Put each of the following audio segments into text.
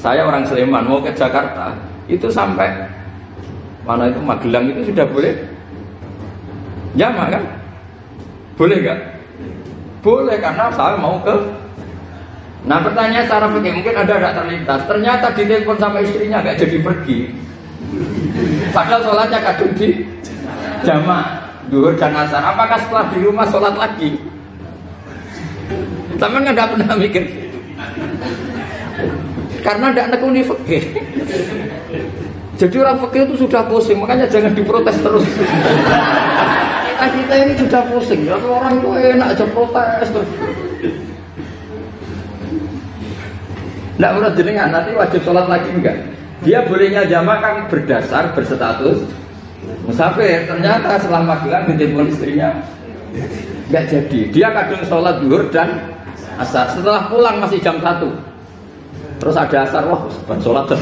Saya orang Sleman mau ke Jakarta itu sampai mana itu Magelang itu sudah boleh jamak kan? Boleh gak? Boleh karena saya mau ke Nah pertanyaan secara fikih mungkin ada ada terlintas. Ternyata di telepon sama istrinya gak jadi pergi. Padahal sholatnya kadung di jamaah duhur dan asar. Apakah setelah di rumah sholat lagi? Tapi nggak pernah mikir. Karena tidak nekuni fikih. Jadi orang fikih itu sudah pusing, makanya jangan diprotes terus. Kita kita ini sudah pusing, kalau orang itu enak aja protes terus. Tidak menurut jenengan nanti wajib sholat lagi enggak? Dia bolehnya jamaah kan berdasar berstatus musafir. Ternyata selama magelang ditelepon istrinya enggak jadi. Dia kadang sholat zuhur dan asar. Setelah pulang masih jam satu. Terus ada asar, wah seban sholat.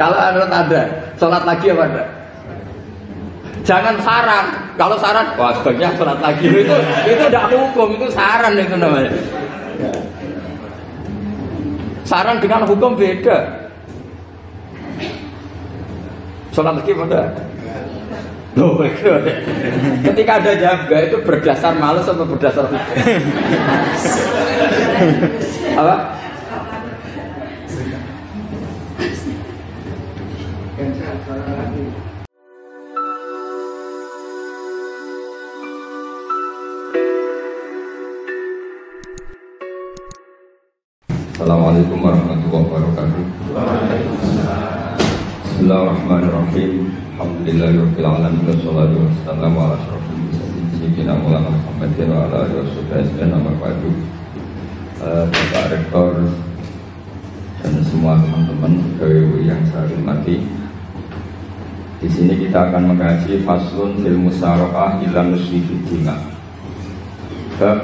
Kalau menurut ada, sholat lagi apa enggak? Jangan saran. Kalau saran, wah sebaiknya sholat lagi itu itu tidak hukum, itu saran itu namanya. Saran dengan hukum beda. Sholat lagi pada. Loh, ketika ada jaga itu berdasar males atau berdasar hukum? Apa? Rektor dan semua teman-teman yang saya hormati. Di sini kita akan mengkaji faslun fil musyarakah ilan nusri. Bab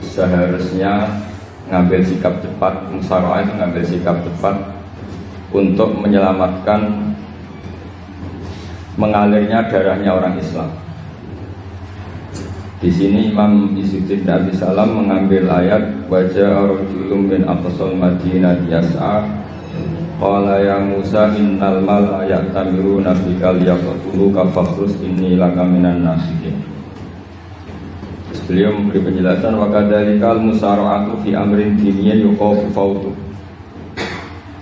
seharusnya ngambil sikap cepat musyawarah itu ngambil sikap cepat untuk menyelamatkan mengalirnya darahnya orang Islam. Di sini Imam Izzuddin Abi Salam mengambil ayat wajah rajulun min aqsal Madinah yas'a Qala ya Musa innal mal ya'tamiruna bikal yaqtulu kafakrus inni laka minan nasihin Beliau memberi penjelasan wakadalikal musara'atu fi amrin diniyya yuqafu fautu.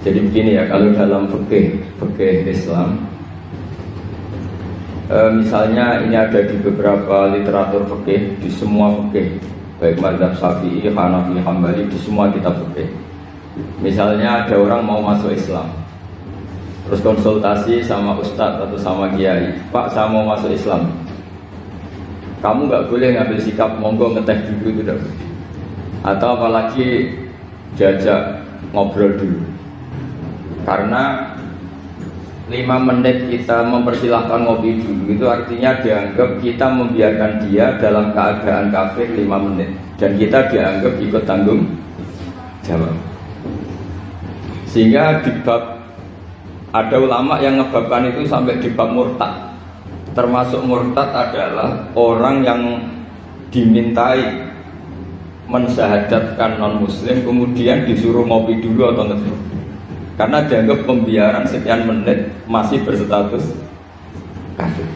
Jadi begini ya, kalau dalam fikih fikih Islam e, misalnya ini ada di beberapa literatur fikih di semua fikih baik mazhab Syafi'i, Hanafi, Hambali di semua kitab fikih. Misalnya ada orang mau masuk Islam, terus konsultasi sama ustadz atau sama kiai, Pak saya mau masuk Islam, kamu nggak boleh ngambil sikap monggo ngeteh dulu itu tidak atau apalagi jajak ngobrol dulu. Karena lima menit kita mempersilahkan ngopi dulu. Itu artinya dianggap kita membiarkan dia dalam keadaan kafir lima menit. Dan kita dianggap ikut tanggung jawab. Sehingga di bab ada ulama yang ngebabkan itu sampai di bab murtad. Termasuk murtad adalah orang yang dimintai mensyahadatkan non muslim kemudian disuruh ngopi dulu atau ngetik karena dianggap pembiaran sekian menit masih berstatus kafir.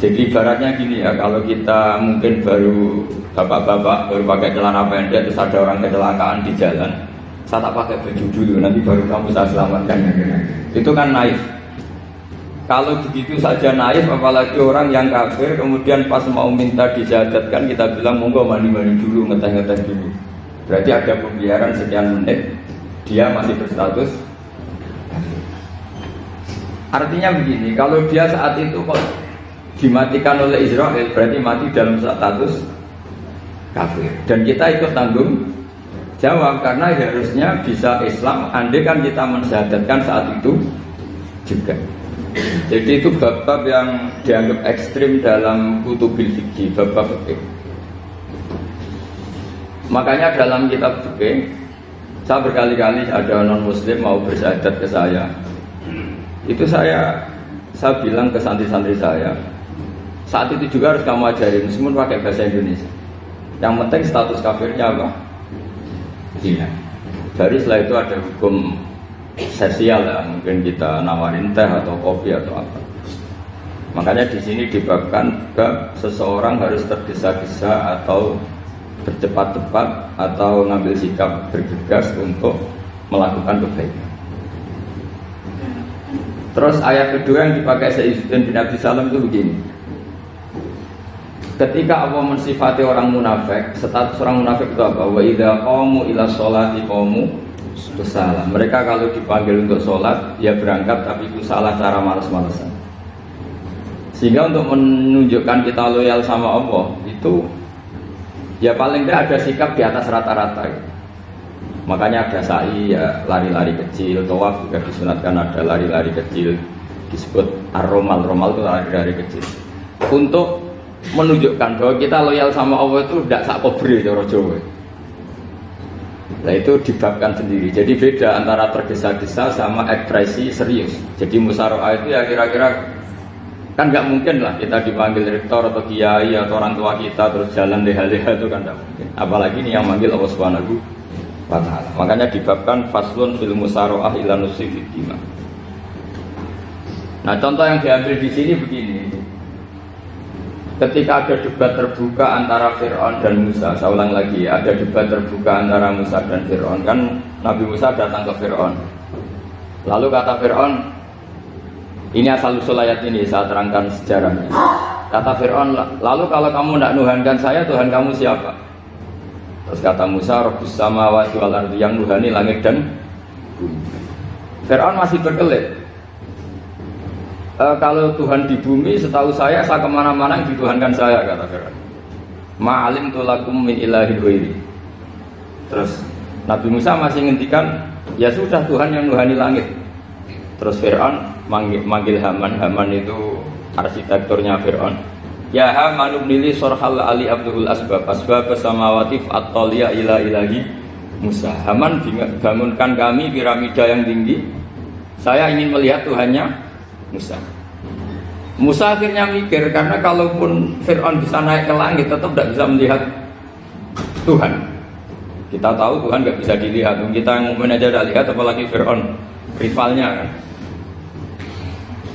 Jadi ibaratnya gini ya kalau kita mungkin baru bapak-bapak baru pakai celana pendek terus ada orang kecelakaan di jalan saya tak pakai baju dulu nanti baru kamu saya selamatkan. Itu kan naif. Kalau begitu saja naif, apalagi orang yang kafir, kemudian pas mau minta dijadatkan, kita bilang monggo mandi-mandi dulu, ngeteh-ngeteh dulu. Berarti ada pembiaran sekian menit, dia masih berstatus Artinya begini, kalau dia saat itu kok dimatikan oleh Israel, berarti mati dalam status kafir. Dan kita ikut tanggung jawab karena harusnya bisa Islam, andai kan kita mensyahadatkan saat itu juga. Jadi itu bab-bab yang dianggap ekstrim dalam kutubil fikih, bab-bab fikih. Makanya dalam kitab fikih, saya berkali-kali ada non muslim mau bersyahadat ke saya. Itu saya saya bilang ke santri-santri saya, saat itu juga harus kamu ajarin meskipun pakai bahasa Indonesia. Yang penting status kafirnya apa? Iya. Baru setelah itu ada hukum sosial ya, mungkin kita nawarin teh atau kopi atau apa. Makanya di sini dibabkan ke seseorang harus tergesa-gesa atau bercepat-cepat atau ngambil sikap bergegas untuk melakukan kebaikan. Terus ayat kedua yang dipakai Sayyidina bin Abi Salam itu begini. Ketika Allah mensifati orang munafik, status orang munafik itu apa? Wa idza qamu ila sholati qamu salah. Mereka kalau dipanggil untuk sholat, ya berangkat tapi itu salah cara malas-malasan. Sehingga untuk menunjukkan kita loyal sama Allah itu ya paling tidak ada sikap di atas rata-rata. Makanya ada sa'i ya lari-lari kecil, tawaf juga disunatkan ada lari-lari kecil disebut aromal, romal itu lari-lari kecil. Untuk menunjukkan bahwa kita loyal sama Allah itu tidak sak kobri cara Jawa. Nah itu dibabkan sendiri. Jadi beda antara tergesa-gesa sama ekspresi serius. Jadi musaroah itu ya kira-kira kan nggak mungkin lah kita dipanggil rektor atau kiai atau orang tua kita terus jalan leha-leha itu kan nggak mungkin. Apalagi ini yang manggil Allah Subhanahu wa taala. Makanya dibabkan faslun fil musaroah ila Nah contoh yang diambil di sini begini. Ketika ada debat terbuka antara Fir'aun dan Musa, saya ulang lagi, ada debat terbuka antara Musa dan Fir'aun. Kan Nabi Musa datang ke Fir'aun. Lalu kata Fir'aun, ini asal usul ayat ini, saya terangkan sejarahnya. Kata Fir'aun, lalu kalau kamu tidak nuhankan saya, Tuhan kamu siapa? Terus kata Musa, Rabbus sama wal ardi yang nuhani langit dan bumi. Fir'aun masih berkelit, e, kalau Tuhan di bumi setahu saya saya ke mana-mana yang dituhankan saya kata Fir'aun ma'alim tulakum min ilahi wairi terus Nabi Musa masih ngintikan ya sudah Tuhan yang nuhani langit terus Fir'aun manggil, manggil Haman Haman itu arsitekturnya Fir'aun ya Haman ubnili sorhal ali abdul asbab asbab samawati fa'atoliya ila ilahi Musa Haman bangunkan kami piramida yang tinggi saya ingin melihat Tuhannya Musa. Musa akhirnya mikir karena kalaupun Fir'aun bisa naik ke langit tetap tidak bisa melihat Tuhan. Kita tahu Tuhan nggak bisa dilihat. Kita yang mungkin aja tidak lihat apalagi Fir'aun rivalnya kan.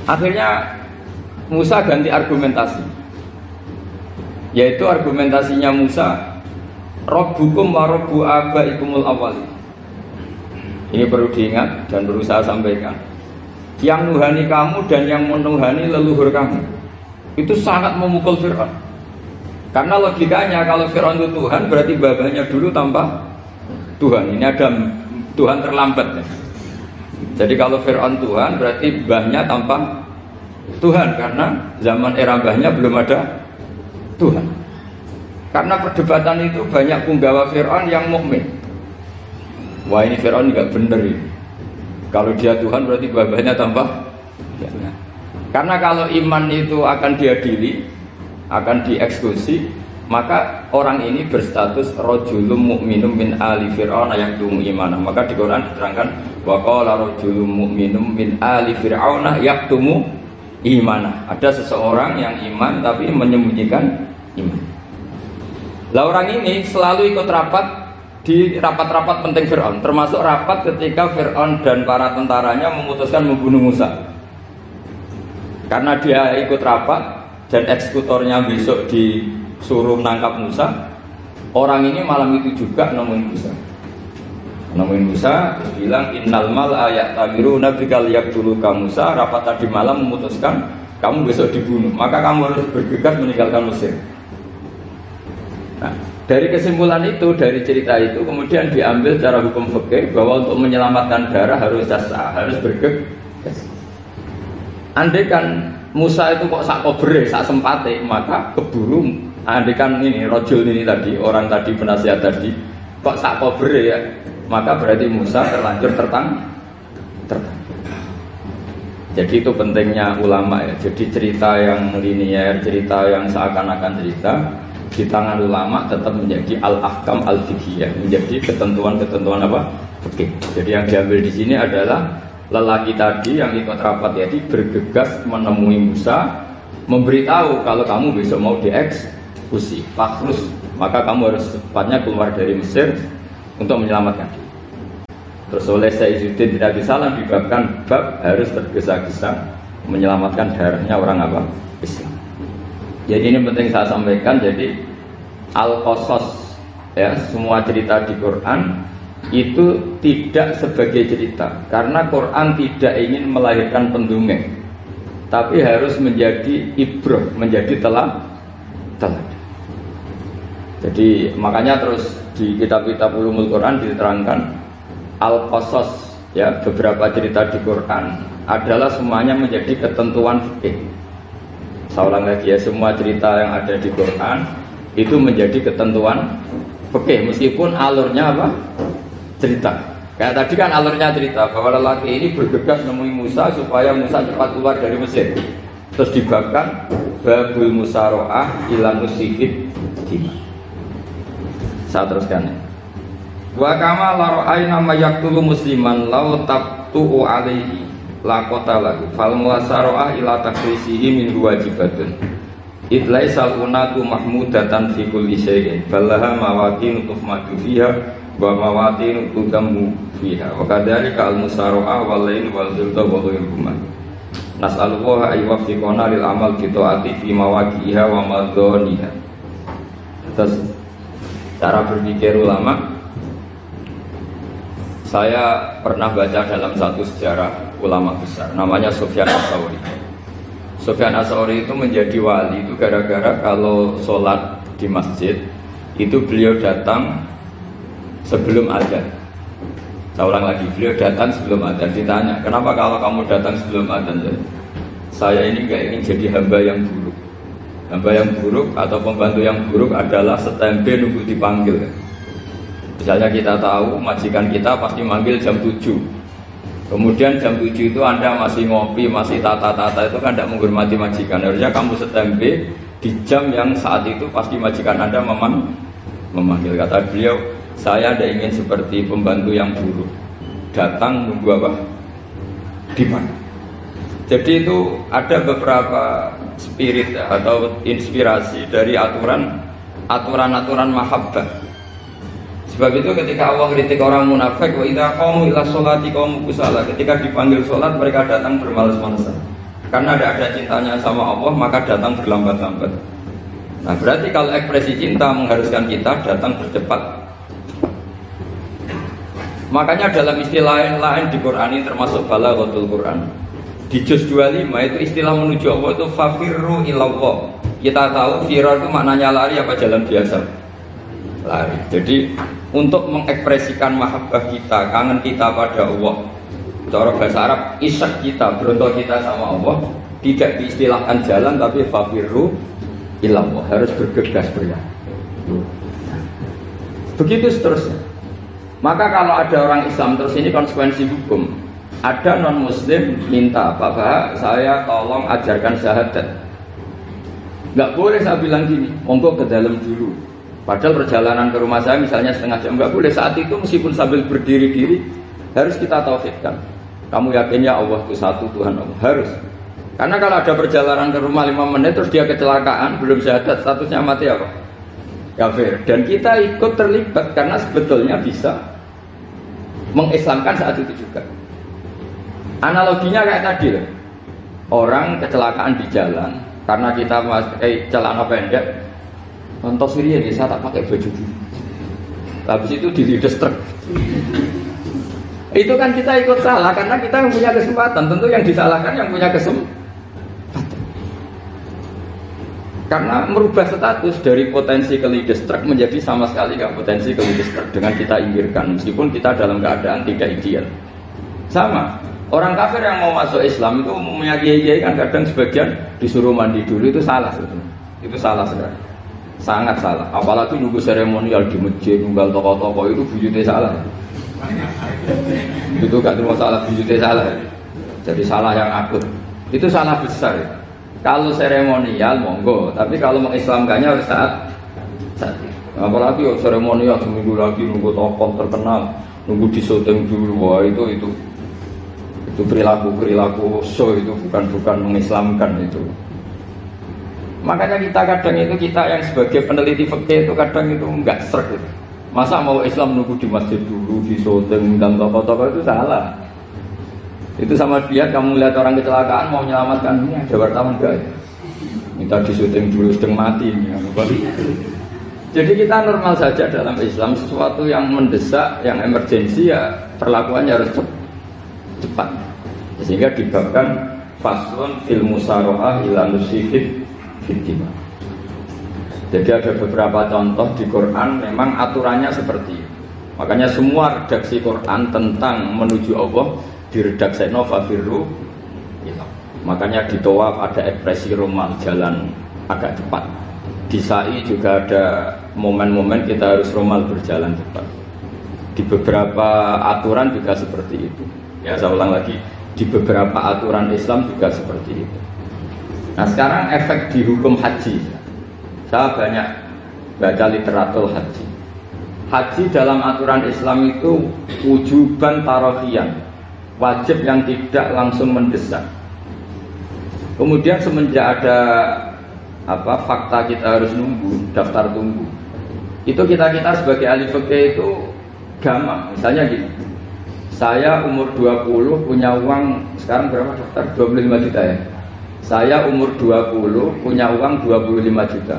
Akhirnya Musa ganti argumentasi. Yaitu argumentasinya Musa Robbukum wa robbu abaikumul awali Ini perlu diingat dan perlu saya sampaikan yang nuhani kamu dan yang menuhani leluhur kamu itu sangat memukul Fir'aun karena logikanya kalau Fir'aun itu Tuhan berarti babanya dulu tanpa Tuhan ini ada Tuhan terlambat ya. Jadi kalau Fir'aun Tuhan berarti bahnya tanpa Tuhan karena zaman era bahnya belum ada Tuhan. Karena perdebatan itu banyak punggawa Fir'aun yang mukmin. Wah ini Fir'aun nggak bener ini. Kalau dia Tuhan berarti babahnya tambah ya. Karena kalau iman itu akan diadili, akan dieksekusi, maka orang ini berstatus rojulum mukminum min ali fir'aun yang tumu imanah. Maka di Quran diterangkan wa qala rojulum mukminum min ali fir'aun yang tumu imanah. Ada seseorang yang iman tapi menyembunyikan iman. Lah orang ini selalu ikut rapat di rapat-rapat penting Fir'aun termasuk rapat ketika Fir'aun dan para tentaranya memutuskan membunuh Musa karena dia ikut rapat dan eksekutornya besok disuruh menangkap Musa orang ini malam itu juga nemuin Musa nemuin Musa bilang innal mal ayat tabiru nabi kaliyak dulu kamu Musa rapat tadi malam memutuskan kamu besok dibunuh maka kamu harus bergegas meninggalkan Mesir nah dari kesimpulan itu, dari cerita itu kemudian diambil cara hukum fikih bahwa untuk menyelamatkan darah harus jasa, harus bergegas. Andai kan Musa itu kok sak kobre, sak sempate, maka keburu andai kan ini rojul ini tadi, orang tadi penasihat tadi, kok sak kobre ya, maka berarti Musa terlanjur tertang, tertang. Jadi itu pentingnya ulama ya. Jadi cerita yang linier, cerita yang seakan-akan cerita, di tangan ulama tetap menjadi al-ahkam al-fiqhiyah, menjadi ketentuan-ketentuan apa? Oke. Jadi yang diambil di sini adalah lelaki tadi yang ikut rapat jadi bergegas menemui Musa, memberitahu kalau kamu besok mau dieksekusi, fakrus, maka kamu harus secepatnya keluar dari Mesir untuk menyelamatkan diri. Terus oleh Sayyidudin tidak disalah dibabkan bab harus tergesa-gesa menyelamatkan darahnya orang apa? Islam. Jadi ini penting saya sampaikan. Jadi al-qasas ya semua cerita di Quran itu tidak sebagai cerita karena Quran tidak ingin melahirkan pendongeng tapi harus menjadi ibroh menjadi telah telah jadi makanya terus di kitab-kitab ulumul Quran diterangkan al-qasas ya beberapa cerita di Quran adalah semuanya menjadi ketentuan fikih. Saya ulang lagi ya semua cerita yang ada di Quran itu menjadi ketentuan fikih meskipun alurnya apa? cerita. Kayak tadi kan alurnya cerita bahwa lelaki ini bergegas nemui Musa supaya Musa cepat keluar dari Mesir. Terus dibabkan babul musaroah ilang musifid Saya teruskan. Wa kama la ra'ayna ma yaqtulu musliman law tabtu'u alaihi la qatalahu fal muwasaroah ila takrisihi min wajibatun. Idlai salunatu mahmudatan fi kulli syai'in balaha mawatin tuhmadu fiha wa mawatin tudamu fiha wa kadzalika al musaroah wal lain wal zulta wa ghairuhuma. Nas'alullah ayuwaffiqona lil amal bi taati fi mawaqi'iha wa madhaniha. Terus cara berpikir ulama saya pernah baca dalam satu sejarah ulama besar, namanya Sofyan Asauri. Sofyan Asauri itu menjadi wali itu gara-gara kalau sholat di masjid itu beliau datang sebelum azan. Saya ulang lagi, beliau datang sebelum azan. Ditanya, kenapa kalau kamu datang sebelum azan? Saya ini nggak ingin jadi hamba yang buruk. Hamba yang buruk atau pembantu yang buruk adalah setempe nunggu dipanggil. Misalnya kita tahu majikan kita pasti manggil jam 7 Kemudian jam 7 itu Anda masih ngopi, masih tata-tata itu kan tidak menghormati majikan Harusnya kamu setempe di jam yang saat itu pasti majikan Anda memang memanggil Kata beliau, saya tidak ingin seperti pembantu yang buruk Datang nunggu apa? Di mana? Jadi itu ada beberapa spirit atau inspirasi dari aturan aturan-aturan mahabbah Sebab itu ketika Allah kritik orang munafik, wa idza qamu ila sholati qamu kusala. Ketika dipanggil sholat mereka datang bermalas-malasan. Karena ada ada cintanya sama Allah, maka datang berlambat-lambat. Nah, berarti kalau ekspresi cinta mengharuskan kita datang bercepat. Makanya dalam istilah lain di Quran ini termasuk balaghatul Quran. Di juz 25 itu istilah menuju Allah itu fafirru ilallah. Kita tahu firar itu maknanya lari apa jalan biasa. Lari. Jadi untuk mengekspresikan mahabbah kita, kangen kita pada Allah. Cara bahasa Arab, isak kita, berontok kita sama Allah, tidak diistilahkan jalan tapi fafirru ilallah, harus bergegas beriak. Begitu seterusnya. Maka kalau ada orang Islam terus ini konsekuensi hukum. Ada non Muslim minta apa Pak, saya tolong ajarkan syahadat. Gak boleh saya bilang gini, monggo ke dalam dulu. Padahal perjalanan ke rumah saya misalnya setengah jam nggak boleh saat itu meskipun sambil berdiri-diri harus kita tauhidkan. Kamu yakin ya Allah itu satu Tuhan Allah harus. Karena kalau ada perjalanan ke rumah lima menit terus dia kecelakaan belum syahadat statusnya mati apa? Kafir. Dan kita ikut terlibat karena sebetulnya bisa mengislamkan saat itu juga. Analoginya kayak tadi loh. Orang kecelakaan di jalan karena kita eh, celana pendek Contoh Syria nih, saya tak pakai baju. Habis itu di truk. Itu kan kita ikut salah karena kita yang punya kesempatan. Tentu yang disalahkan yang punya kesempatan. Karena merubah status dari potensi ke truk menjadi sama sekali nggak potensi ke truk dengan kita inggirkan meskipun kita dalam keadaan tidak ideal. Sama, orang kafir yang mau masuk Islam itu umumnya kiai kan kadang sebagian disuruh mandi dulu itu salah sebetulnya. Itu salah sekali sangat salah. Apalagi nunggu seremonial di masjid nunggal toko-toko itu bujutnya salah. Itu gak terima salah bujutnya salah. Jadi salah yang akut. Itu salah besar. Kalau seremonial monggo. Tapi kalau mengislamkannya harus saat saat. Apalagi oh, seremonial seminggu lagi nunggu tokoh terkenal nunggu di syuting dulu. Wah itu itu itu perilaku perilaku so itu bukan bukan mengislamkan itu Makanya kita kadang itu kita yang sebagai peneliti fakir itu kadang itu enggak gitu. Masa mau Islam nunggu di masjid dulu, di syuting dan toko-toko itu salah. Itu sama dia kamu lihat orang kecelakaan mau menyelamatkan ini ada wartawan enggak ya? Minta di syuting dulu sedang mati ini. Jadi kita normal saja dalam Islam sesuatu yang mendesak, yang emergensi ya perlakuannya harus cepat. Sehingga dibabkan faslun fil musaroah ila nusifid fitimah. Jadi ada beberapa contoh di Quran memang aturannya seperti itu. Makanya semua redaksi Quran tentang menuju Allah diredaksi Nova Firru Makanya di Tawaf ada ekspresi romal jalan agak cepat. Di Sa'i juga ada momen-momen kita harus romal berjalan cepat. Di beberapa aturan juga seperti itu. Ya saya ulang lagi, di beberapa aturan Islam juga seperti itu. Nah sekarang efek di hukum haji saya banyak baca literatur haji. Haji dalam aturan Islam itu wujuban tarofian, wajib yang tidak langsung mendesak. Kemudian semenjak ada apa fakta kita harus nunggu daftar tunggu, itu kita kita sebagai ahli itu gampang. Misalnya gini, saya umur 20 punya uang sekarang berapa daftar 25 juta ya. Saya umur 20 punya uang 25 juta.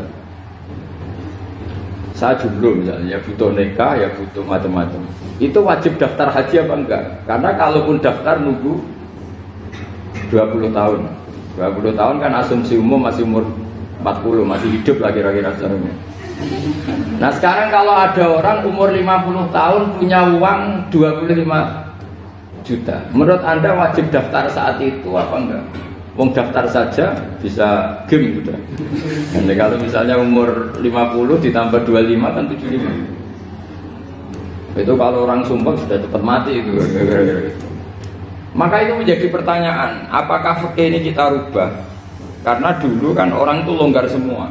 Saya jomblo misalnya ya butuh nikah ya butuh macam-macam. Itu wajib daftar haji apa enggak? Karena kalaupun daftar nunggu 20 tahun. 20 tahun kan asumsi umum masih umur 40 masih hidup lagi kira-kira seharusnya nah sekarang kalau ada orang umur 50 tahun punya uang 25 juta menurut anda wajib daftar saat itu apa enggak Wong daftar saja bisa game gitu. Jadi kalau misalnya umur 50 ditambah 25 kan 75. Itu kalau orang sumpah sudah cepat mati itu. Maka itu menjadi pertanyaan, apakah fikih ini kita rubah? Karena dulu kan orang itu longgar semua.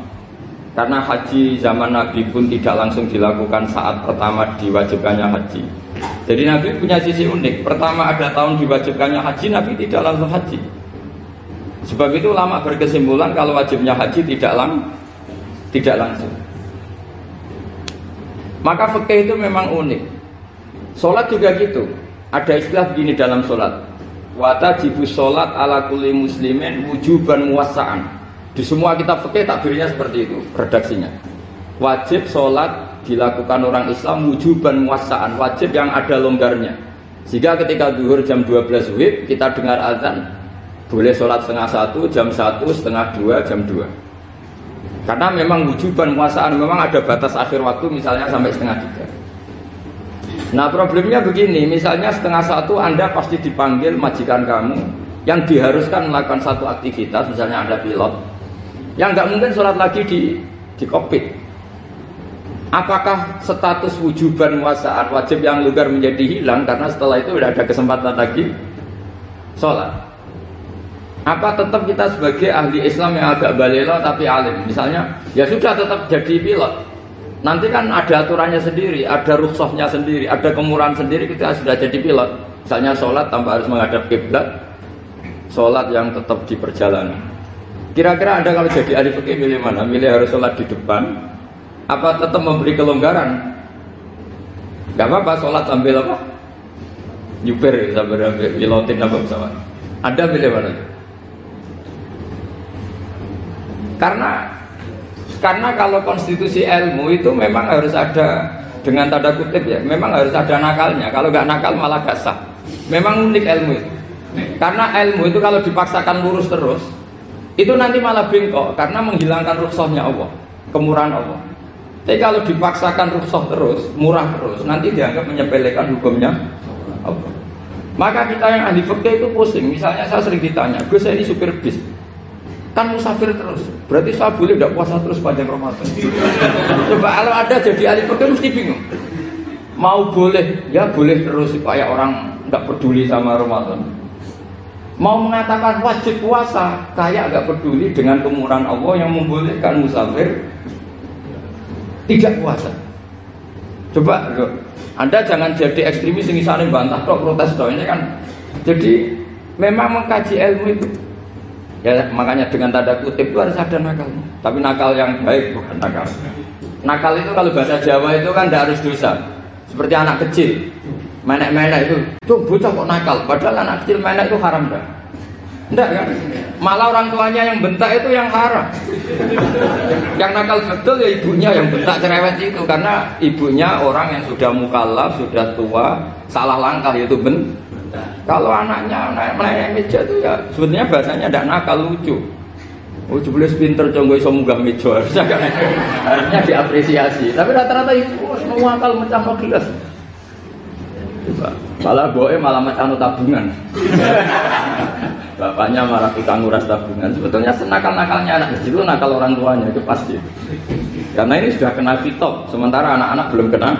Karena haji zaman Nabi pun tidak langsung dilakukan saat pertama diwajibkannya haji. Jadi Nabi punya sisi unik. Pertama ada tahun diwajibkannya haji, Nabi tidak langsung haji. Sebab itu lama berkesimpulan kalau wajibnya haji tidak lang tidak langsung. Maka fikih itu memang unik. Sholat juga gitu. Ada istilah begini dalam sholat. Wata jibu sholat ala kulli muslimin wujuban muasaan. Di semua kitab fikih takbirnya seperti itu redaksinya. Wajib sholat dilakukan orang Islam wujuban muasaan. Wajib yang ada longgarnya. Sehingga ketika duhur jam 12 WIB kita dengar azan boleh sholat setengah satu, jam satu, setengah dua, jam dua. Karena memang wujuban muasaan, memang ada batas akhir waktu misalnya sampai setengah tiga. Nah problemnya begini, misalnya setengah satu Anda pasti dipanggil majikan kamu yang diharuskan melakukan satu aktivitas, misalnya Anda pilot, yang nggak mungkin sholat lagi di di kokpit. Apakah status wujuban muasaan wajib yang lugar menjadi hilang karena setelah itu tidak ada kesempatan lagi? Sholat? apa tetap kita sebagai ahli Islam yang agak balelo tapi alim? Misalnya ya sudah tetap jadi pilot. Nanti kan ada aturannya sendiri ada rukhsahnya sendiri ada kemurahan sendiri kita sudah jadi pilot. Misalnya sholat tanpa harus menghadap kiblat sholat yang tetap di perjalanan. Kira-kira anda kalau jadi ahli fikih milih mana? Milih harus sholat di depan apa tetap memberi kelonggaran Gak apa-apa sholat sambil apa nyuper sambil pilotin apa pesawat anda pilih mana karena karena kalau konstitusi ilmu itu memang harus ada dengan tanda kutip ya, memang harus ada nakalnya. Kalau nggak nakal malah gak sah. Memang unik ilmu itu. Karena ilmu itu kalau dipaksakan lurus terus, itu nanti malah bengkok karena menghilangkan rukhsahnya Allah, kemurahan Allah. Tapi kalau dipaksakan rukhsah terus, murah terus, nanti dianggap menyepelekan hukumnya. Maka kita yang ahli fikih itu pusing. Misalnya saya sering ditanya, Gus saya ini supir bis, kan musafir terus. Berarti saya boleh tidak puasa terus panjang Ramadan? Coba kalau ada jadi ahli fikih mesti bingung. Mau boleh? Ya boleh terus supaya orang nggak peduli sama Ramadan. Mau mengatakan wajib puasa kayak nggak peduli dengan kemurahan Allah yang membolehkan musafir tidak puasa coba anda jangan jadi ekstremis yang misalnya bantah kok protes ini kan jadi memang mengkaji ilmu itu Ya makanya dengan tanda kutip itu harus ada nakal. Tapi nakal yang baik bukan nakal Nakal itu kalau bahasa Jawa itu kan tidak harus dosa. Seperti anak kecil, menek-menek itu, tuh bocah kok nakal. Padahal anak kecil menek itu haram dah. Enggak kan? Malah orang tuanya yang bentak itu yang haram. yang nakal betul ya ibunya yang bentak cerewet itu karena ibunya orang yang sudah mukallaf, sudah tua, salah langkah yaitu ben. Kalau anaknya melayani meja itu ya sebetulnya bahasanya tidak nakal lucu. Oh jebule pinter conggo iso munggah meja harusnya kan harusnya diapresiasi. Tapi rata-rata itu oh, semua akal mecah gelas. Malah boe malah mecah tabungan. Bapaknya marah tukang nguras tabungan. Sebetulnya senakal-nakalnya anak kecil itu nakal orang tuanya itu pasti. Karena ini sudah kena fitop, sementara anak-anak belum kena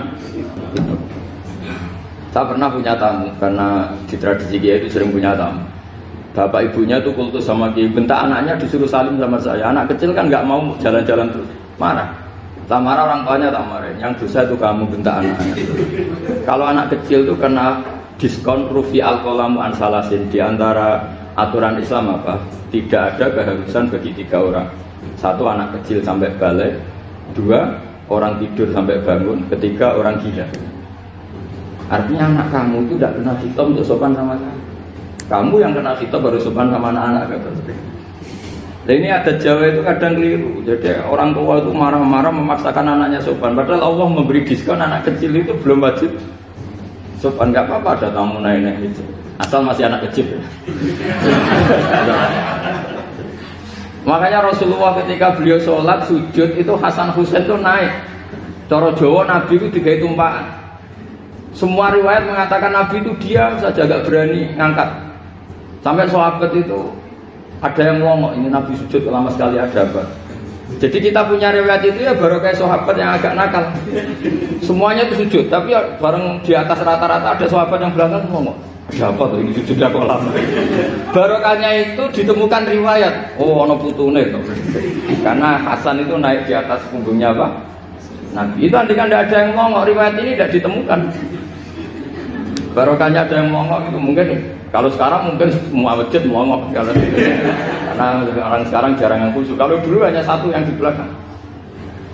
Saya pernah punya tamu karena di tradisi dia itu sering punya tamu. Bapak ibunya tuh kultus sama kiai, bentak anaknya disuruh salim sama saya. Anak kecil kan nggak mau jalan-jalan terus, marah. Tak marah orang tuanya tak marah. Yang dosa itu kamu bentak anaknya. Kalau anak kecil tuh kena diskon rufi alkolamu ansalasin di antara aturan Islam apa? Tidak ada keharusan bagi tiga orang. Satu anak kecil sampai balik, dua orang tidur sampai bangun, ketiga orang gila. Artinya anak kamu itu tidak kena hitam untuk sopan sama kamu. Kamu yang kena hitam baru sopan sama anak-anak kata Nah ini ada Jawa itu kadang keliru. Jadi orang tua itu marah-marah memaksakan anaknya sopan. Padahal Allah memberi diskon anak kecil itu belum wajib sopan. Gak apa-apa ada tamu naik-naik itu. Asal masih anak kecil. Makanya Rasulullah ketika beliau sholat sujud itu Hasan Husain itu naik. Coro Jawa Nabi itu tiga tumpahan. Semua riwayat mengatakan Nabi itu diam saja gak berani ngangkat. Sampai sahabat itu ada yang ngomong ini Nabi sujud lama sekali ada apa? Jadi kita punya riwayat itu ya baru kayak sahabat yang agak nakal. Semuanya itu sujud, tapi ya bareng di atas rata-rata ada sahabat yang belakang ngomong. Siapa tuh ini sudah kolam? Barokahnya itu ditemukan riwayat. Oh, ono putune itu. Karena Hasan itu naik di atas punggungnya apa? Nabi itu nanti kan ada yang ngomong riwayat ini tidak ditemukan. Barokahnya ada yang ngomong itu mungkin kalau sekarang mungkin semua masjid ngomong kalau karena orang sekarang jarang yang khusus. Kalau dulu hanya satu yang di belakang.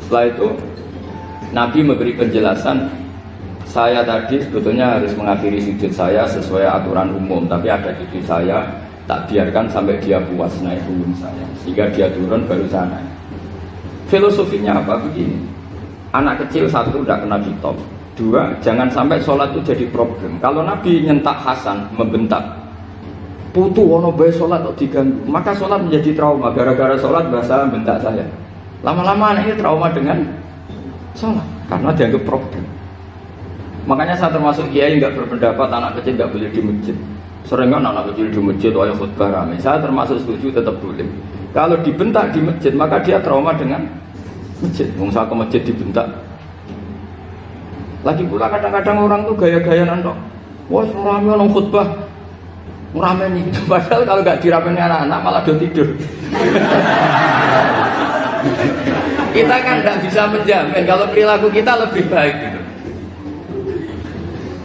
Setelah itu Nabi memberi penjelasan saya tadi sebetulnya harus mengakhiri sujud saya sesuai aturan umum, tapi ada cucu saya tak biarkan sampai dia puas naik punggung saya, sehingga dia turun baru sana. Filosofinya apa begini? Anak kecil satu tidak kena ditop, dua jangan sampai sholat itu jadi problem. Kalau Nabi nyentak Hasan membentak, putu wono bayi sholat kok diganggu, maka sholat menjadi trauma. Gara-gara sholat bahasa bentak saya. Lama-lama anak ini trauma dengan sholat karena dianggap problem. Makanya saya termasuk kiai nggak berpendapat anak kecil nggak boleh di masjid. Sering kan anak kecil di masjid, oh ya khutbah rame. Saya termasuk setuju tetap boleh. Kalau dibentak di masjid, maka dia trauma dengan masjid. Mungkin ke masjid dibentak. Lagi pula kadang-kadang orang tuh gaya-gaya nantok. Wah, rame orang khutbah. Rame nih. Padahal kalau nggak diramein anak-anak malah udah tidur. kita kan nggak bisa menjamin kalau perilaku kita lebih baik gitu.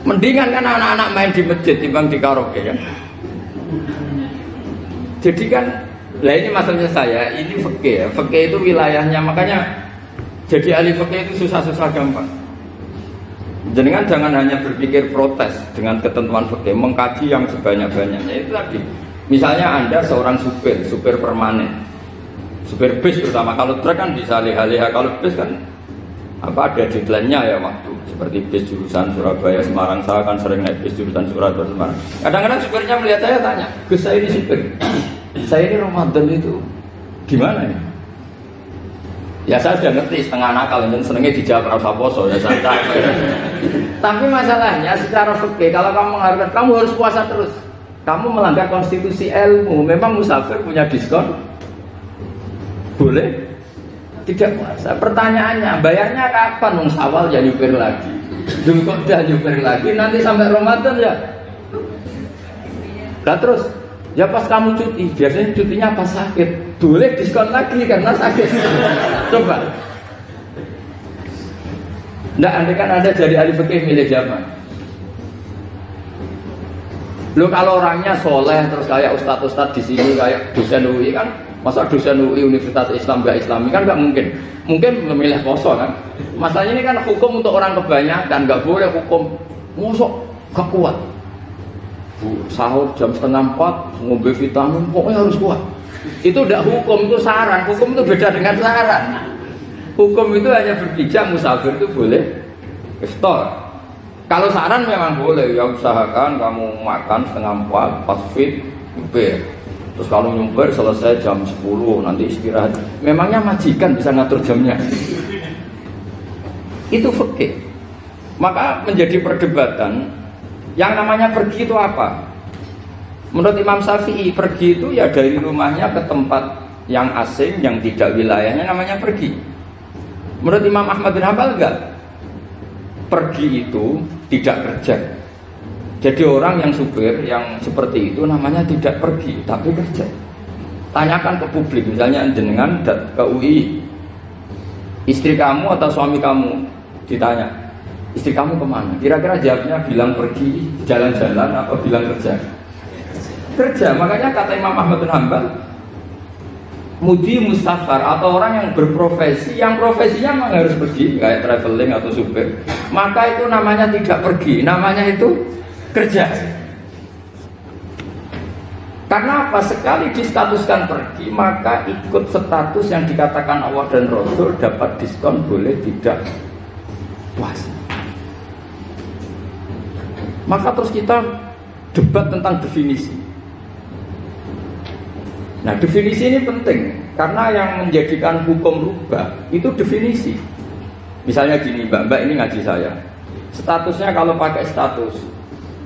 Mendingan kan anak-anak main di masjid timbang di karaoke kan. Jadi kan, lah ini masalahnya saya, ini fakih ya. Fakih itu wilayahnya, makanya jadi ahli fakih itu susah-susah gampang. Kan jangan hanya berpikir protes dengan ketentuan fakih, mengkaji yang sebanyak-banyaknya itu tadi. Misalnya Anda seorang supir, supir permanen, supir bis terutama kalau truk kan bisa lihat-lihat kalau bis kan apa ada deadline-nya ya waktu seperti bis jurusan Surabaya Semarang. Saya kan sering naik bis jurusan Surabaya Semarang. Kadang-kadang supirnya melihat saya tanya Gus saya ini supir. Saya ini Ramadan itu. Gimana ya ya saya sudah ngerti setengah nakal dan senengnya dijawab rasa poso ya santai tapi masalahnya secara fikih kalau kamu menghargai kamu harus puasa terus. Kamu melanggar konstitusi ilmu. Memang musafir punya diskon? Boleh tidak puasa. Pertanyaannya, bayarnya kapan? Nung sawal ya nyupir lagi. Zulkodah nyupir lagi. Nanti sampai Ramadan ya. Nah terus, ya pas kamu cuti, biasanya cutinya pas sakit. Boleh diskon lagi karena sakit. Coba. Nggak, andai kan ada jadi ahli fikih milih zaman. Lo kalau orangnya soleh terus kayak ustadz ustadz di sini kayak dosen UI kan Masa dosen UI Universitas Islam gak Islami kan gak mungkin. Mungkin memilih poso kan. Masalahnya ini kan hukum untuk orang kebanyakan, gak boleh hukum musuh gak kuat. Sahur jam setengah empat, ngombe vitamin, pokoknya harus kuat. Itu udah hukum, itu saran. Hukum itu beda dengan saran. Hukum itu hanya berpijak musafir itu boleh store. Kalau saran memang boleh, ya usahakan kamu makan setengah empat, pas fit, nyumpir. Terus kalau nyumpir selesai jam 10, nanti istirahat. Memangnya majikan bisa ngatur jamnya. Itu fikih. Maka menjadi perdebatan yang namanya pergi itu apa? Menurut Imam Syafi'i, pergi itu ya dari rumahnya ke tempat yang asing, yang tidak wilayahnya namanya pergi. Menurut Imam Ahmad bin Hambal enggak. Pergi itu tidak kerja. Jadi orang yang supir yang seperti itu namanya tidak pergi, tapi kerja. Tanyakan ke publik, misalnya jenengan ke UI, istri kamu atau suami kamu ditanya, istri kamu ke mana? Kira-kira jawabnya bilang pergi jalan-jalan atau bilang kerja? Kerja, makanya kata Imam Ahmad bin Hambal, mudi mustafar atau orang yang berprofesi yang profesinya memang harus pergi kayak traveling atau supir maka itu namanya tidak pergi namanya itu kerja karena apa sekali distatuskan pergi maka ikut status yang dikatakan Allah dan Rasul dapat diskon boleh tidak puasa maka terus kita debat tentang definisi Nah definisi ini penting karena yang menjadikan hukum rubah itu definisi. Misalnya gini, mbak mbak ini ngaji saya. Statusnya kalau pakai status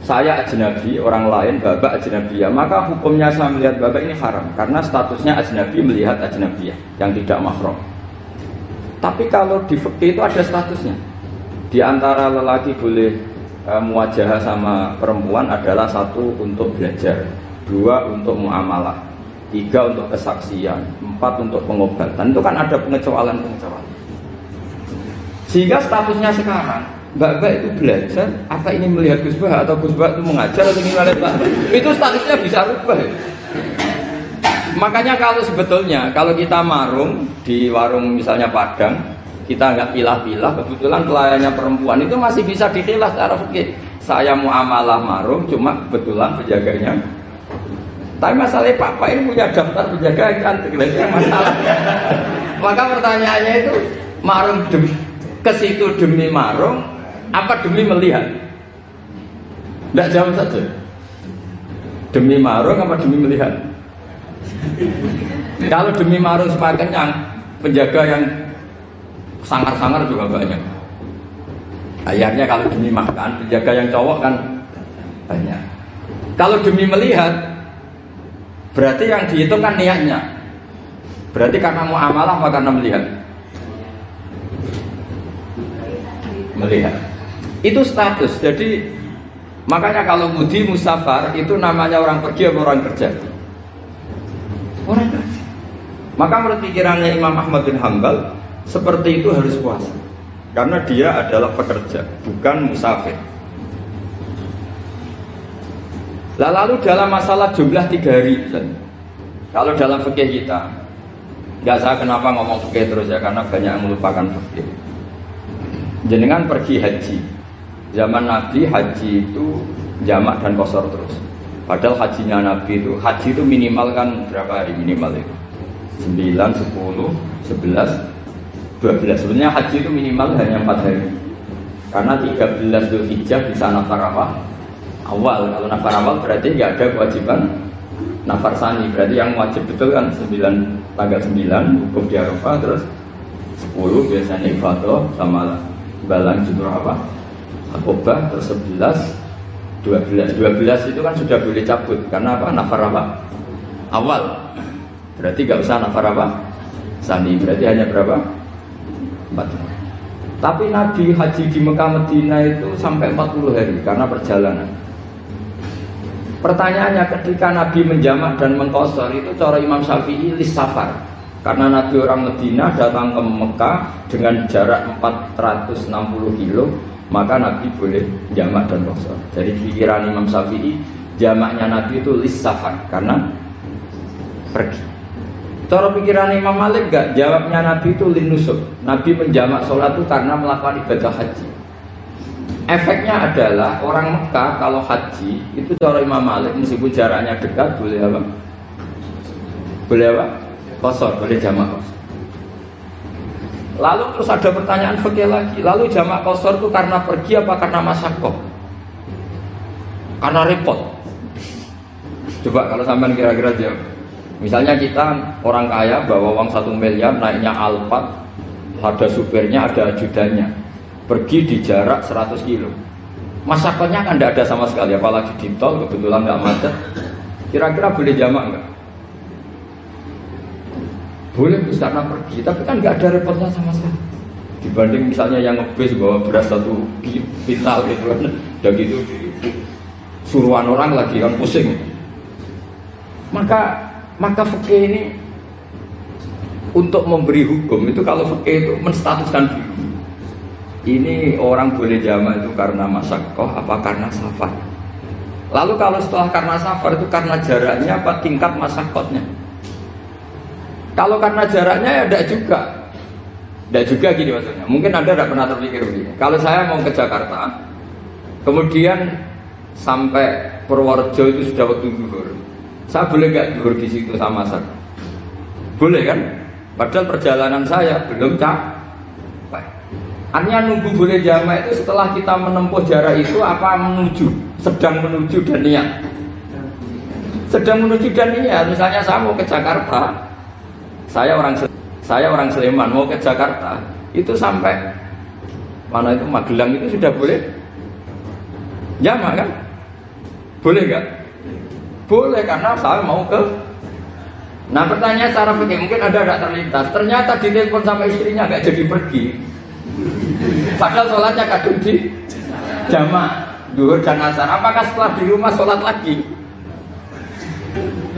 saya ajnabi, orang lain babak ajnabi ya, maka hukumnya saya melihat babak ini haram karena statusnya ajnabi melihat ajnabi yang tidak mahram. Tapi kalau di fikih itu ada statusnya. Di antara lelaki boleh e, muajah sama perempuan adalah satu untuk belajar, dua untuk muamalah, tiga untuk kesaksian, empat untuk pengobatan. Itu kan ada pengecualian-pengecualian. Sehingga statusnya sekarang, Mbak-mbak itu belajar, apa ini melihat Gusbah atau Gusbah itu mengajar atau gimana Pak? Itu statusnya bisa rubah. Ya? Makanya kalau sebetulnya kalau kita marung di warung misalnya Padang, kita nggak pilah-pilah, kebetulan pelayannya perempuan itu masih bisa dikilah secara fikih. Saya mau amalah marung, cuma kebetulan penjaganya tapi masalahnya papa ini punya daftar penjaga yang cantik, masalah. Maka pertanyaannya itu marung demi ke situ demi marung, apa demi melihat? Tidak jawab saja. Demi marung apa demi melihat? Kalau demi marung supaya kenyang, penjaga yang sangar-sangar juga banyak. Ayahnya kalau demi makan, penjaga yang cowok kan banyak. Kalau demi melihat, Berarti yang dihitung kan niatnya. Berarti karena mau amalah apa karena melihat? Melihat. Itu status. Jadi makanya kalau mudi musafar itu namanya orang pergi atau orang kerja? Orang kerja. Maka menurut pikirannya Imam Ahmad bin Hambal seperti itu harus puasa. Karena dia adalah pekerja, bukan musafir. Lalu dalam masalah jumlah tiga hari, kalau dalam fikih kita, nggak saya kenapa ngomong fikih terus ya, karena banyak yang melupakan fikih. Jenengan pergi haji, zaman Nabi haji itu jamak dan kosor terus. Padahal hajinya Nabi itu, haji itu minimal kan berapa hari minimal itu? 9, 10, 11, 12. Sebenarnya haji itu minimal hanya 4 hari. Karena 13 Dzulhijjah bisa nafar apa? awal kalau nafar awal berarti nggak ada kewajiban nafar sani berarti yang wajib betul kan 9 tanggal 9 hukum di Arafah terus 10 biasanya ibadah sama balang jumroh apa akobah terus 11 12 12 itu kan sudah boleh cabut. Karena apa? Nafar apa? Awal. Berarti nggak usah nafar apa? Sani. Berarti hanya berapa? 4 tapi Nabi haji di Mekah Medina itu sampai 40 hari karena perjalanan. Pertanyaannya ketika Nabi menjamak dan mengkosor itu cara Imam Syafi'i lis safar. Karena Nabi orang Medina datang ke Mekah dengan jarak 460 kilo, maka Nabi boleh jamak dan kosor. Jadi pikiran Imam Syafi'i jamaknya Nabi itu lis safar karena pergi. Cara pikiran Imam Malik gak jawabnya Nabi itu linusuk. Nabi menjamak sholat itu karena melakukan ibadah haji. Efeknya adalah orang Mekah kalau haji itu cara Imam Malik meskipun jaraknya dekat boleh apa? Boleh apa? Kosor, boleh jamak kosor. Lalu terus ada pertanyaan fakir lagi. Lalu jamak kosor itu karena pergi apa karena masakoh? Karena repot. Coba kalau sampean kira-kira jawab. Misalnya kita orang kaya bawa uang satu miliar naiknya Alphard, ada supirnya, ada ajudannya, pergi di jarak 100 kilo. Masakannya kan tidak ada sama sekali, apalagi di tol kebetulan nggak macet. Kira-kira boleh jamak nggak? Boleh bisa karena pergi, tapi kan nggak ada repotnya sama sekali. Dibanding misalnya yang ngebis bawa beras satu pintal gitu kan, udah gitu suruhan orang lagi kan pusing. Maka maka fikih ini untuk memberi hukum itu kalau fikih itu menstatuskan. Ini orang boleh jamak itu karena masakoh apa karena safar. Lalu kalau setelah karena safar itu karena jaraknya apa tingkat masakotnya. Kalau karena jaraknya ya tidak juga. Tidak juga gini maksudnya. Mungkin Anda tidak pernah terpikir begini. Kalau saya mau ke Jakarta, kemudian sampai Purworejo itu sudah waktu zuhur. Saya boleh nggak tidur di situ sama saya? Boleh kan? Padahal perjalanan saya belum capek. Artinya nunggu boleh jamak itu setelah kita menempuh jarak itu apa menuju, sedang menuju dan niat. Sedang menuju dan niat. Misalnya saya mau ke Jakarta, saya orang saya orang Sleman mau ke Jakarta, itu sampai mana itu Magelang itu sudah boleh jamak kan? Boleh nggak? Boleh karena saya mau ke Nah pertanyaan secara fikih mungkin ada agak terlintas. Ternyata di telepon sama istrinya nggak jadi pergi. Padahal sholatnya kadung di jamaah duhur dan asar. Apakah setelah di rumah sholat lagi?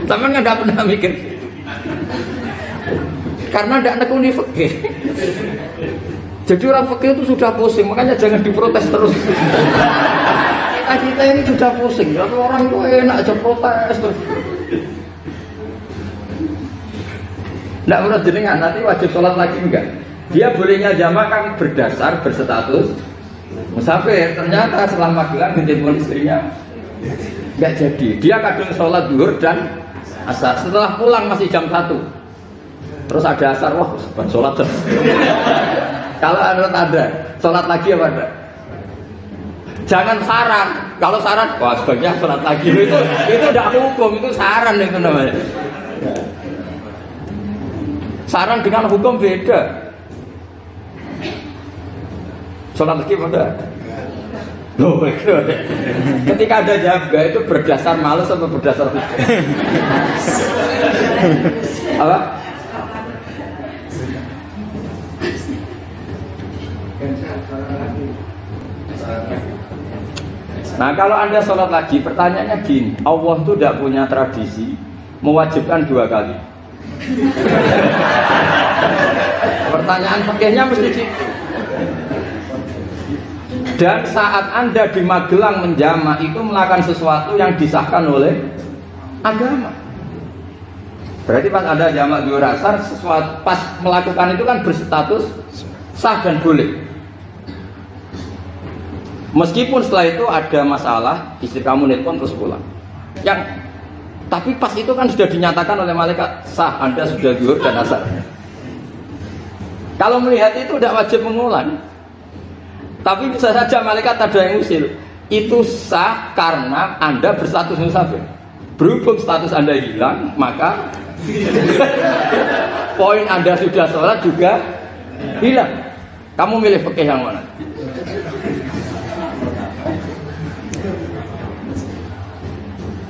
Tapi nggak pernah mikir. Karena tidak nekuni fikih. Jadi orang fikih itu sudah pusing, makanya jangan diprotes terus kita kita ini sudah pusing tapi orang itu enak aja protes terus Tidak menurut jenengan nanti wajib sholat lagi enggak? Dia bolehnya jamaah kan berdasar berstatus musafir. Ternyata setelah magelang pun istrinya enggak jadi. Dia kadang sholat duhur dan asar. Setelah pulang masih jam satu. Terus ada asar, wah bukan sholat. Kalau menurut ada, sholat lagi apa enggak? Jangan saran. Kalau saran, wah sebaiknya sholat lagi itu itu tidak hukum, itu saran itu namanya. Saran dengan hukum beda. Sholat lagi pada. Loh, ketika ada jaga itu berdasar males atau berdasar hukum? Apa? Nah kalau anda sholat lagi, pertanyaannya gini, Allah itu tidak punya tradisi mewajibkan dua kali. Pertanyaan fakirnya mesti gitu. Dan saat anda di Magelang menjama itu melakukan sesuatu yang disahkan oleh agama. Berarti pas ada jamak rasar, sesuatu pas melakukan itu kan berstatus sah dan boleh. Meskipun setelah itu ada masalah, istri kamu nelpon terus pulang. Yang tapi pas itu kan sudah dinyatakan oleh malaikat sah Anda sudah zuhur dan asar. Kalau melihat itu tidak wajib mengulang. Tapi bisa saja malaikat ada yang usil. Itu sah karena Anda berstatus musafir. Berhubung status Anda hilang, maka poin Anda sudah sholat juga hilang. Kamu milih fikih yang mana?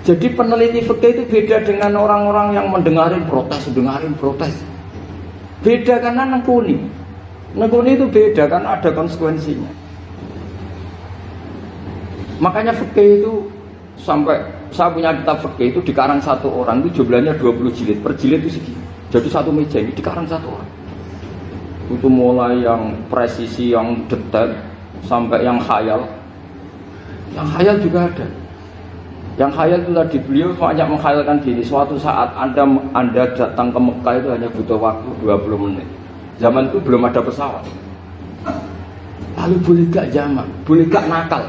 Jadi peneliti fikih itu beda dengan orang-orang yang mendengarin protes, mendengarin protes. Beda karena nekuni. Nekuni itu beda karena ada konsekuensinya. Makanya fikih itu sampai saya punya kitab fikih itu dikarang satu orang itu jumlahnya 20 jilid. Per jilid itu segini. Jadi satu meja ini dikarang satu orang. Itu mulai yang presisi, yang detail, sampai yang khayal. Yang khayal juga ada Yang khayal itu tadi beliau banyak mengkhayalkan gini, suatu saat Anda Anda datang ke Mekah itu hanya butuh waktu 20 menit. Zaman itu belum ada pesawat. Lalu boleh gak zaman, boleh gak nakal.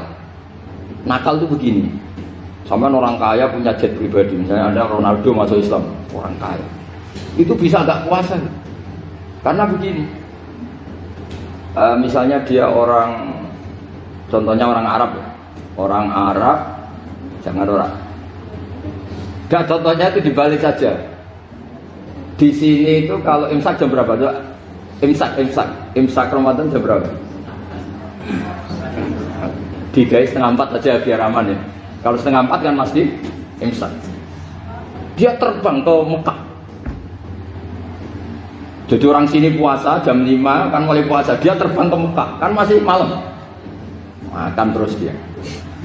Nakal itu begini. Sama orang kaya punya jet pribadi, misalnya Anda Ronaldo masuk Islam, orang kaya. Itu bisa gak puasa. Karena begini. E, misalnya dia orang contohnya orang Arab ya. Orang Arab Jangan orang. Gak contohnya itu dibalik saja. Di sini itu kalau imsak jam berapa? Imsak, imsak, imsak Ramadan jam berapa? Digai setengah empat aja biar aman ya. Kalau setengah empat kan masih imsak. Dia terbang ke Mekah. Jadi orang sini puasa jam 5 kan mulai puasa. Dia terbang ke Mekah kan masih malam. Makan terus dia.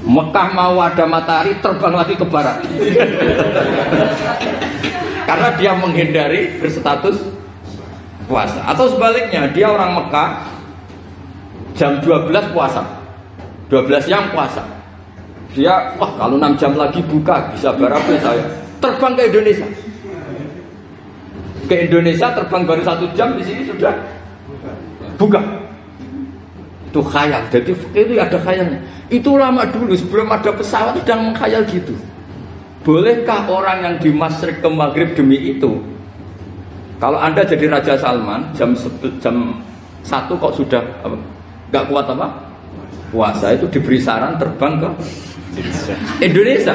Mekah mau ada matahari terbang lagi ke barat. Karena dia menghindari berstatus puasa. Atau sebaliknya dia orang Mekah jam 12 puasa. 12 yang puasa. Dia wah kalau 6 jam lagi buka bisa berapa saya. Terbang ke Indonesia. Ke Indonesia terbang baru satu jam di sini sudah buka itu khayal jadi itu ada khayalnya itu lama dulu sebelum ada pesawat sedang mengkhayal gitu. Bolehkah orang yang di Masrik ke Maghrib demi itu? Kalau anda jadi Raja Salman jam jam satu kok sudah nggak kuat apa? Puasa itu diberi saran terbang ke Indonesia. Indonesia.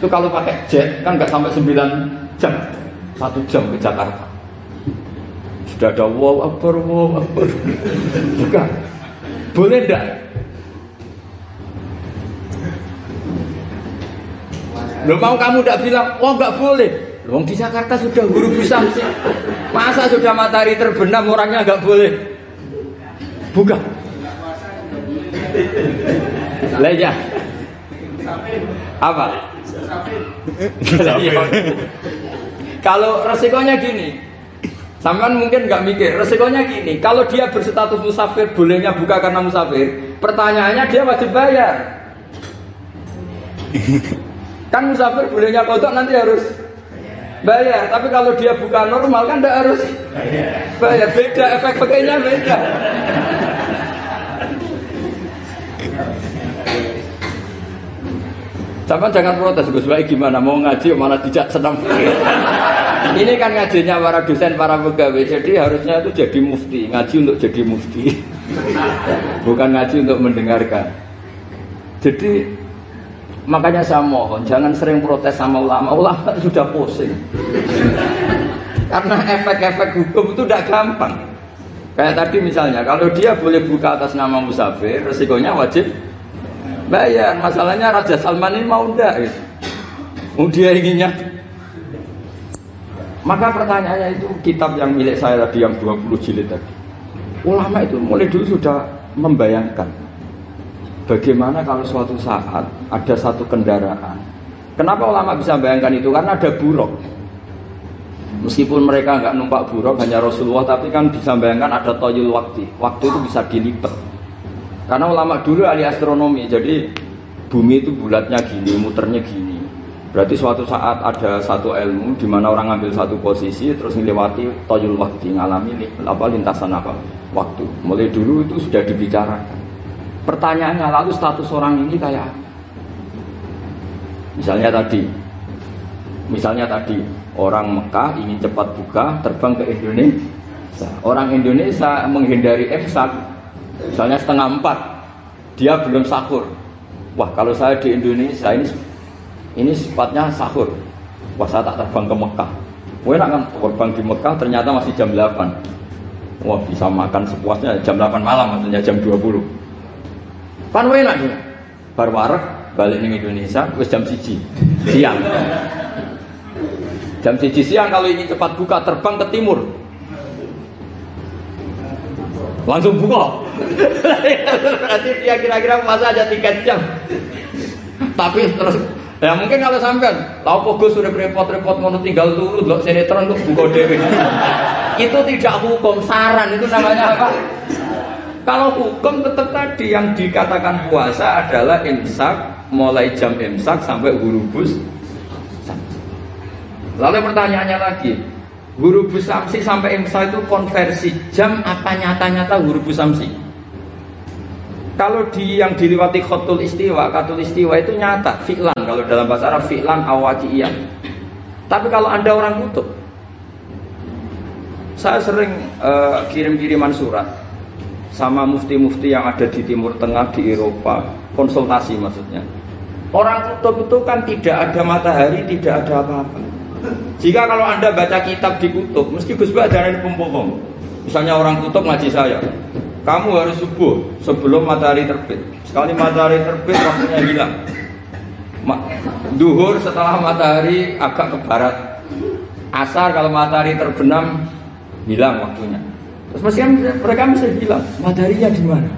Itu kalau pakai jet kan nggak sampai 9 jam, satu jam ke Jakarta. Sudah ada wow akbar, wow akbar. Bukan. Boleh enggak? Lo mau kamu tidak bilang, oh nggak boleh. Lo di Jakarta sudah huru bisa sih. Masa sudah matahari terbenam orangnya nggak boleh? Buka. Leja. Apa? Kalau resikonya gini, Sampai mungkin nggak mikir, resikonya gini, kalau dia berstatus musafir, bolehnya buka karena musafir, pertanyaannya dia wajib bayar. Kan musafir bolehnya kodok nanti harus bayar. Tapi kalau dia buka normal kan tidak harus bayar. Beda efek pakainya beda. Sama jangan protes Gus Baik gimana mau ngaji malah tidak senang Ini kan ngajinya para dosen, para pegawai Jadi harusnya itu jadi mufti Ngaji untuk jadi mufti Bukan ngaji untuk mendengarkan Jadi Makanya saya mohon jangan sering protes sama ulama. Ulama sudah pusing. Karena efek-efek hukum itu tidak gampang. Kayak tadi misalnya, kalau dia boleh buka atas nama musafir, resikonya wajib bayar. Masalahnya Raja Salman ini mau enggak gitu. Dia inginnya. Maka pertanyaannya itu kitab yang milik saya tadi yang 20 jilid tadi. Ulama itu mulai dulu sudah membayangkan Bagaimana kalau suatu saat ada satu kendaraan? Kenapa ulama bisa bayangkan itu? Karena ada buruk. Meskipun mereka nggak numpak buruk hanya Rasulullah, tapi kan bisa bayangkan ada toyul waktu. Waktu itu bisa dilipat. Karena ulama dulu ahli astronomi, jadi bumi itu bulatnya gini, muternya gini. Berarti suatu saat ada satu ilmu di mana orang ambil satu posisi terus melewati toyul waktu, ngalami apa lintasan apa waktu. Mulai dulu itu sudah dibicarakan. Pertanyaannya lalu status orang ini kayak Misalnya tadi Misalnya tadi Orang Mekah ingin cepat buka Terbang ke Indonesia Orang Indonesia menghindari emsak Misalnya setengah empat Dia belum sahur Wah kalau saya di Indonesia ini Ini sifatnya sahur saya tak terbang ke Mekah Wah enak kan terbang di Mekah ternyata masih jam 8 Wah bisa makan sepuasnya jam 8 malam maksudnya jam 20 Kan enak dia. Bar warek balik ning Indonesia wis jam siji siang. Jam siji siang kalau ingin cepat buka terbang ke timur. Langsung buka. Berarti dia kira-kira masa aja tiket jam. Tapi terus Ya mungkin kalau sampean, tahu pogo sudah repot-repot mau tinggal dulu, lo sinetron untuk buka dewi. itu tidak hukum saran, itu namanya apa? Kalau hukum tetap tadi yang dikatakan puasa adalah imsak mulai jam imsak sampai hurubus Lalu pertanyaannya lagi, hurubus samsi sampai imsak itu konversi jam apa nyata-nyata hurubus samsi? Kalau di yang diliwati khotul istiwa, khotul istiwa itu nyata, fi'lan. Kalau dalam bahasa Arab fi'lan awakiyah. Tapi kalau anda orang kutub, saya sering uh, kirim-kiriman surat sama mufti-mufti yang ada di Timur Tengah, di Eropa, konsultasi maksudnya. Orang kutub itu kan tidak ada matahari, tidak ada apa-apa. Jika kalau anda baca kitab di kutub, mesti Gus ada yang pembohong. Misalnya orang kutub ngaji saya, kamu harus subuh sebelum matahari terbit. Sekali matahari terbit waktunya hilang. Ma duhur setelah matahari agak ke barat. Asar kalau matahari terbenam hilang waktunya. Terus mesti mereka mesti bilang mataharinya di mana?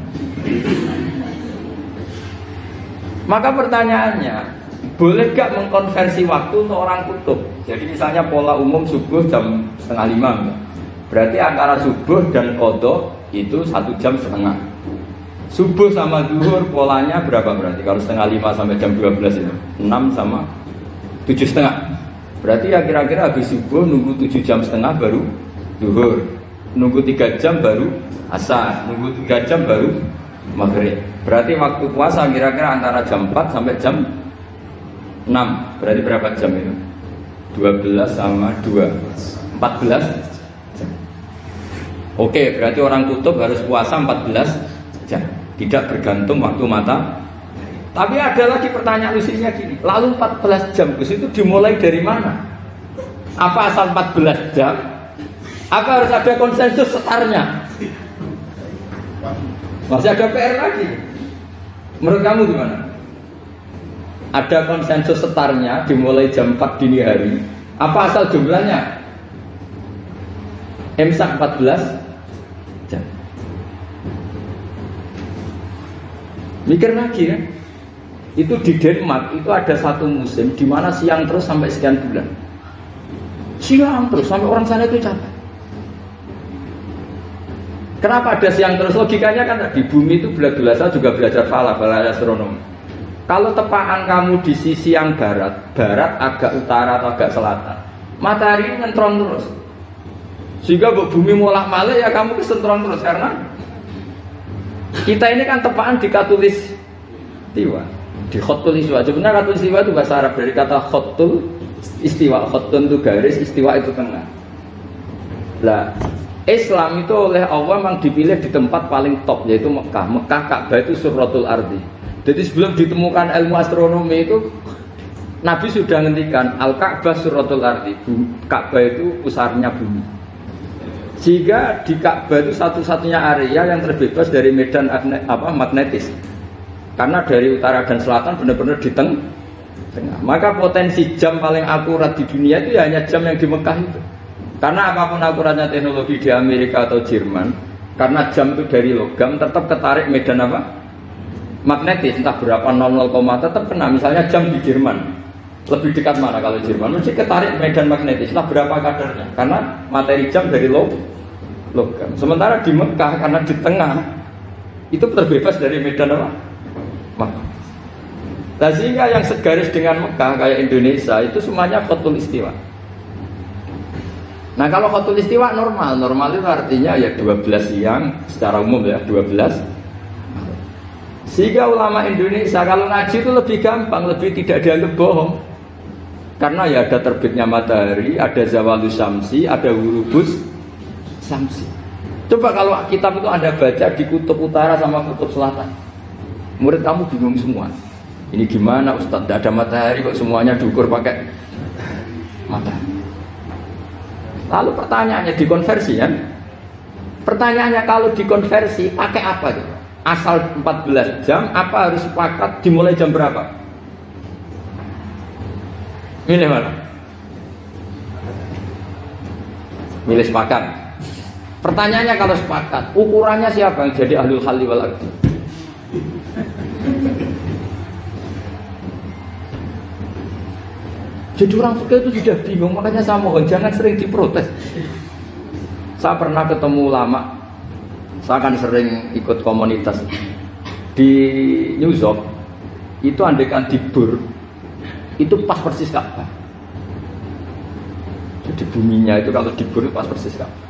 Maka pertanyaannya, boleh gak mengkonversi waktu untuk orang kutub? Jadi misalnya pola umum subuh jam setengah lima, berarti antara subuh dan kodok itu satu jam setengah. Subuh sama duhur polanya berapa berarti? Kalau setengah lima sampai jam 12 itu enam sama tujuh setengah. Berarti ya kira-kira habis subuh nunggu tujuh jam setengah baru duhur. Nunggu tiga jam baru asar. Nunggu tiga jam baru maghrib. Berarti waktu puasa kira-kira antara jam 4 sampai jam 6. Berarti berapa jam itu? 12 sama 2 14 Oke, berarti orang kutub harus puasa 14 jam. Tidak bergantung waktu mata. Tapi ada lagi pertanyaan lucunya gini. Lalu 14 jam Gus itu dimulai dari mana? Apa asal 14 jam? Apa harus ada konsensus setarnya? Masih ada PR lagi. Menurut kamu gimana? Ada konsensus setarnya dimulai jam 4 dini hari. Apa asal jumlahnya? Imsak 14 Mikir lagi kan? Itu di Denmark itu ada satu musim di mana siang terus sampai sekian bulan. Siang terus sampai orang sana itu capek. Kenapa ada siang terus? Logikanya kan di bumi itu belajar juga belajar falak, belajar astronomi. Kalau tepaan kamu di sisi yang barat, barat agak utara atau agak selatan, matahari ngentrong terus. Sehingga bumi mulak malik ya kamu kesentrong terus karena kita ini kan tepaan di katulis istiwa. Di khotul istiwa. Sebenarnya katulis istiwa itu bahasa Arab dari kata khotul istiwa. Khotun itu garis, istiwa itu tengah. Lah, Islam itu oleh Allah memang dipilih di tempat paling top yaitu Mekah. Mekah Ka'bah itu suratul ardi. Jadi sebelum ditemukan ilmu astronomi itu Nabi sudah ngendikan Al-Ka'bah suratul ardi. Ka'bah itu pusarnya bumi. Sehingga di Ka'bah itu satu-satunya area yang terbebas dari medan apa magnetis. Karena dari utara dan selatan benar-benar di tengah. Maka potensi jam paling akurat di dunia itu ya hanya jam yang di Mekah itu. Karena apa pun akuratnya teknologi di Amerika atau Jerman, karena jam itu dari logam tetap ketarik medan apa? Magnetis, entah berapa 00, tetap kena. Misalnya jam di Jerman, lebih dekat mana kalau Jerman? Mesti ketarik medan magnetis lah berapa kadarnya? Karena materi jam dari log logam. Sementara di Mekah karena di tengah itu terbebas dari medan apa? Nah sehingga yang segaris dengan Mekah kayak Indonesia itu semuanya khotul istiwa. Nah kalau khotul istiwa normal, normal itu artinya ya 12 siang secara umum ya 12 sehingga ulama Indonesia kalau ngaji itu lebih gampang, lebih tidak dianggap bohong. Karena ya ada terbitnya matahari, ada zawalus samsi, ada hurubus samsi. Coba kalau kitab itu Anda baca di kutub utara sama kutub selatan. Murid kamu bingung semua. Ini gimana Ustaz? Tidak ada matahari kok semuanya diukur pakai matahari. Lalu pertanyaannya dikonversi kan? Pertanyaannya kalau dikonversi pakai apa? Asal 14 jam apa harus sepakat dimulai jam berapa? Milih mana? Milih sepakat. Pertanyaannya kalau sepakat, ukurannya siapa yang jadi ahlul halli wal aqdi? Jadi orang fikih itu sudah bingung, makanya saya mohon jangan sering diprotes. Saya pernah ketemu ulama, saya akan sering ikut komunitas di New York itu andekan dibur itu pas persis Ka'bah. Jadi buminya itu kalau dibur itu pas persis Ka'bah.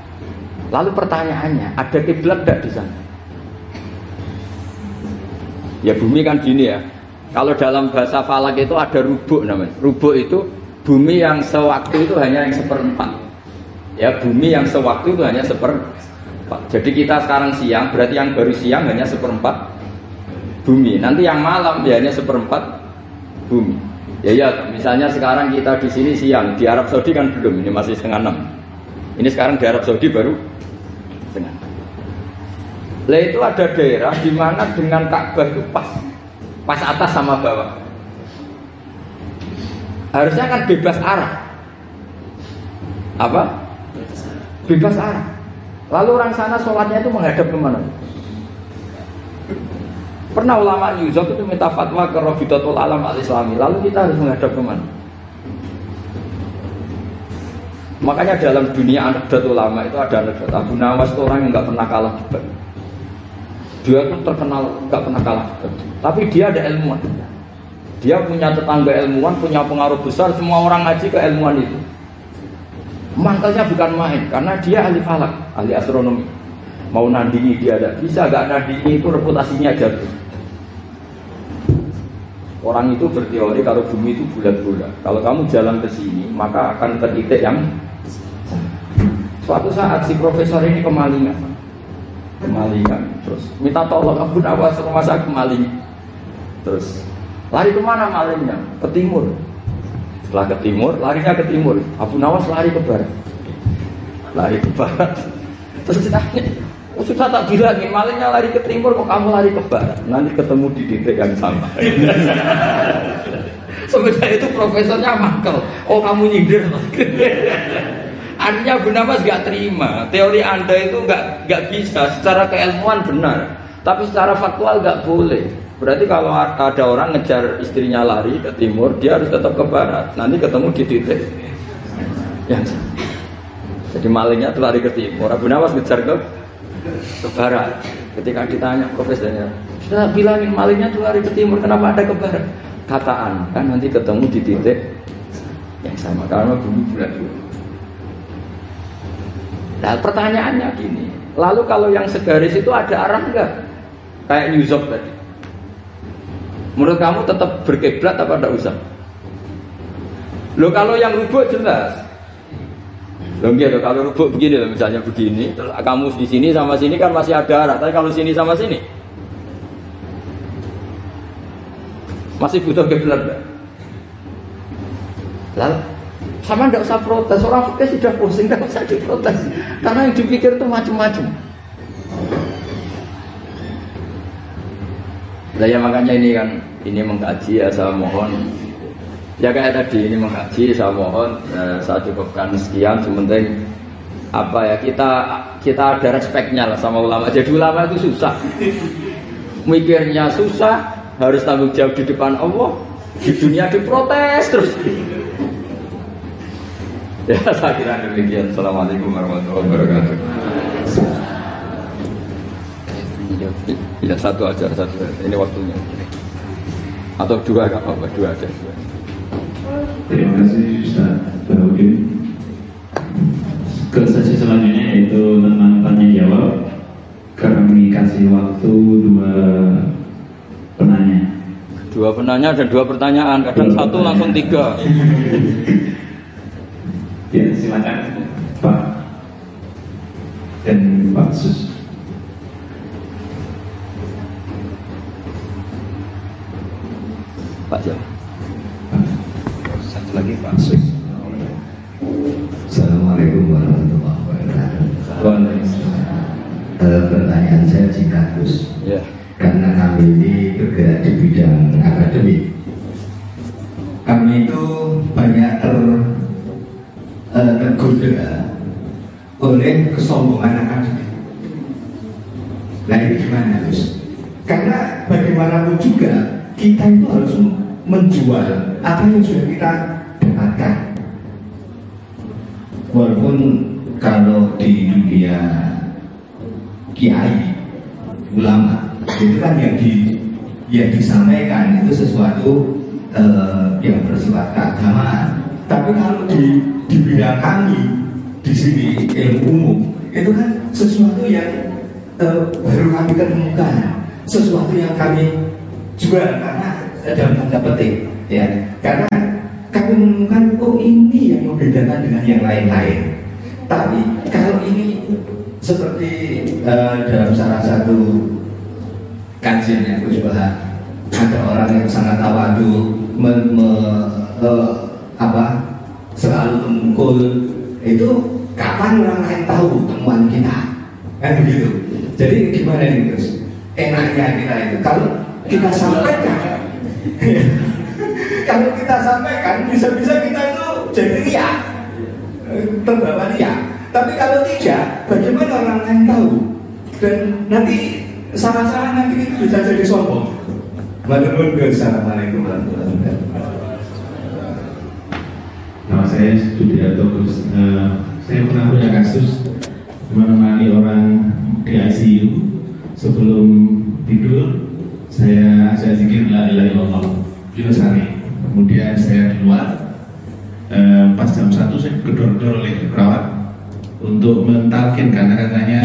Lalu pertanyaannya, ada kiblat tidak di sana? Ya bumi kan gini ya. Kalau dalam bahasa falak itu ada rubuk namanya. Rubuk itu bumi yang sewaktu itu hanya yang seperempat. Ya bumi yang sewaktu itu hanya seperempat. Jadi kita sekarang siang, berarti yang baru siang hanya seperempat bumi. Nanti yang malam ya hanya seperempat bumi. Ya ya, misalnya sekarang kita di sini siang, di Arab Saudi kan belum, ini masih setengah enam. Ini sekarang di Arab Saudi baru setengah. Lah itu ada daerah di mana dengan Ka'bah itu pas, pas atas sama bawah. Harusnya kan bebas arah. Apa? Bebas arah. Lalu orang sana sholatnya itu menghadap ke mana? Pernah ulama Yusuf itu minta fatwa ke Robidatul Alam al-Islami. Lalu kita harus menghadap ke mana? Makanya dalam dunia anekdot ulama itu ada anekdot Abu Nawas itu orang yang nggak pernah kalah debat. Dia tuh terkenal nggak pernah kalah debat. Tapi dia ada ilmuwan. Dia punya tetangga ilmuwan, punya pengaruh besar. Semua orang ngaji ke ilmuwan itu. Mangkalnya bukan main, karena dia ahli falak, ahli astronomi. Mau nandingi dia ada bisa, gak nandingi itu reputasinya jatuh. Orang itu berteori kalau bumi itu bulat-bulat. Kalau kamu jalan ke sini, maka akan ke titik yang Suatu saat si profesor ini kemalingan, kemalingan. Terus minta tolong Abu Nawas rumah saya kemaling. Terus lari ke mana malingnya? Ke timur. Setelah ke timur, larinya ke timur. Abu Nawas lari ke barat. Lari ke barat. Terus ditanya, sudah tak bilang nih, malingnya lari ke timur kok kamu lari ke barat. Nanti ketemu di titik yang sama. Sebenarnya itu profesornya mangkel. Oh kamu nyindir. Artinya Bu Namas gak terima. Teori Anda itu gak, gak bisa. Secara keilmuan benar. Tapi secara faktual gak boleh. Berarti kalau ada orang ngejar istrinya lari ke timur, dia harus tetap ke barat. Nanti ketemu di titik yang sama. Jadi malingnya tuh lari ke timur. Abu Nawas ngejar ke ke. Ketika ditanya profesornya, sudah bilangin malingnya tuh lari ke timur, kenapa ada ke barat? Kataan, kan nanti ketemu di titik yang sama karena bumi bulat Nah pertanyaannya gini, lalu kalau yang segaris itu ada arah enggak? Kayak New York tadi. Menurut kamu tetap berkiblat apa tidak usah? Lo kalau yang rubuk jelas, Loh gitu, kalau rubuk begini loh, misalnya begini, kamu di sini sama sini kan masih ada arah, tapi kalau sini sama sini masih butuh kiblat. Lalu sama tidak usah protes, orang protes sudah pusing, tidak usah diprotes, karena yang dipikir itu macam-macam. Nah ya makanya ini kan ini mengkaji ya saya mohon Ya kayak tadi ini mengkaji, saya mohon eh, saya cukupkan sekian. Sementing apa ya kita kita ada respeknya lah sama ulama. Jadi ulama itu susah, mikirnya susah, harus tanggung jawab di depan Allah, di dunia diprotes terus. Ya saya kira demikian. Assalamualaikum warahmatullahi wabarakatuh. Ya satu aja satu. Ini waktunya. Atau dua gak apa-apa dua aja. Dua. Terima kasih Ustaz Baudin. Ke sesi selanjutnya yaitu tentang tanya jawab. Kami kasih waktu dua penanya. Dua penanya dan dua pertanyaan. Kadang dua satu pertanyaan. langsung tiga. ya silakan Pak dan Pak Sus. Pak siapa? Lagi Pak Sik. Assalamualaikum warahmatullahi wabarakatuh. Uh, pertanyaan saya jika Gus, yeah. karena kami ini bergerak di bidang akademik, kami itu banyak ter uh, tergoda oleh kesombongan akademik. Nah ini gimana Gus? Karena bagaimanapun juga kita itu harus menjual apa yang sudah kita dapatkan walaupun kalau di dunia kiai ulama itu kan yang di yang disampaikan itu sesuatu uh, yang bersifat keagamaan. Tapi kalau di, di bidang kami di sini ilmu umum itu kan sesuatu yang uh, baru kami ketemukan, sesuatu yang kami jual karena dalam tanda petik ya. Karena kami menemukan oh ini yang membedakan dengan yang lain-lain. Tapi kalau ini seperti uh, dalam salah satu kajian yang juga ada orang yang sangat tawadu me, me, uh, apa selalu memukul itu kapan orang lain tahu temuan kita? Kan begitu. Jadi gimana nih terus enaknya kita itu. Kalau kita sampaikan kalau kita sampaikan bisa-bisa kita itu jadi ria terbawa ria tapi kalau tidak bagaimana orang lain tahu dan nanti salah-salah nanti itu bisa jadi sombong Assalamualaikum warahmatullahi wabarakatuh. Nama saya Sudiarto. Uh, saya pernah punya kasus menemani orang di ICU sebelum tidur saya saya zikir la ilaha illallah Yunusari. Kemudian saya keluar uh, pas jam satu saya gedor-gedor oleh perawat untuk mentalkin karena katanya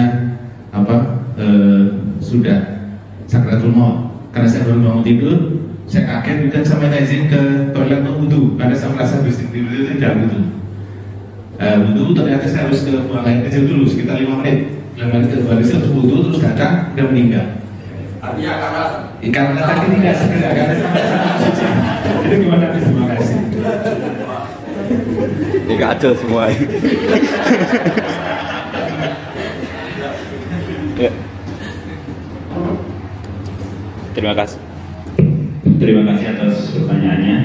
apa uh, sudah. Sakratul maut. Karena saya baru bangun tidur saya kaget dan saya minta izin ke toilet untuk karena saya merasa habis tidur itu tidak wudhu. Uh, wudhu ternyata saya harus ke buang air kecil dulu sekitar 5 menit. 5 menit ke balik saya harus terus datang dan meninggal artinya karena tadi tidak segera karena suci itu gimana terima kasih ini kacau semua ya. Terima kasih. Terima kasih atas pertanyaannya.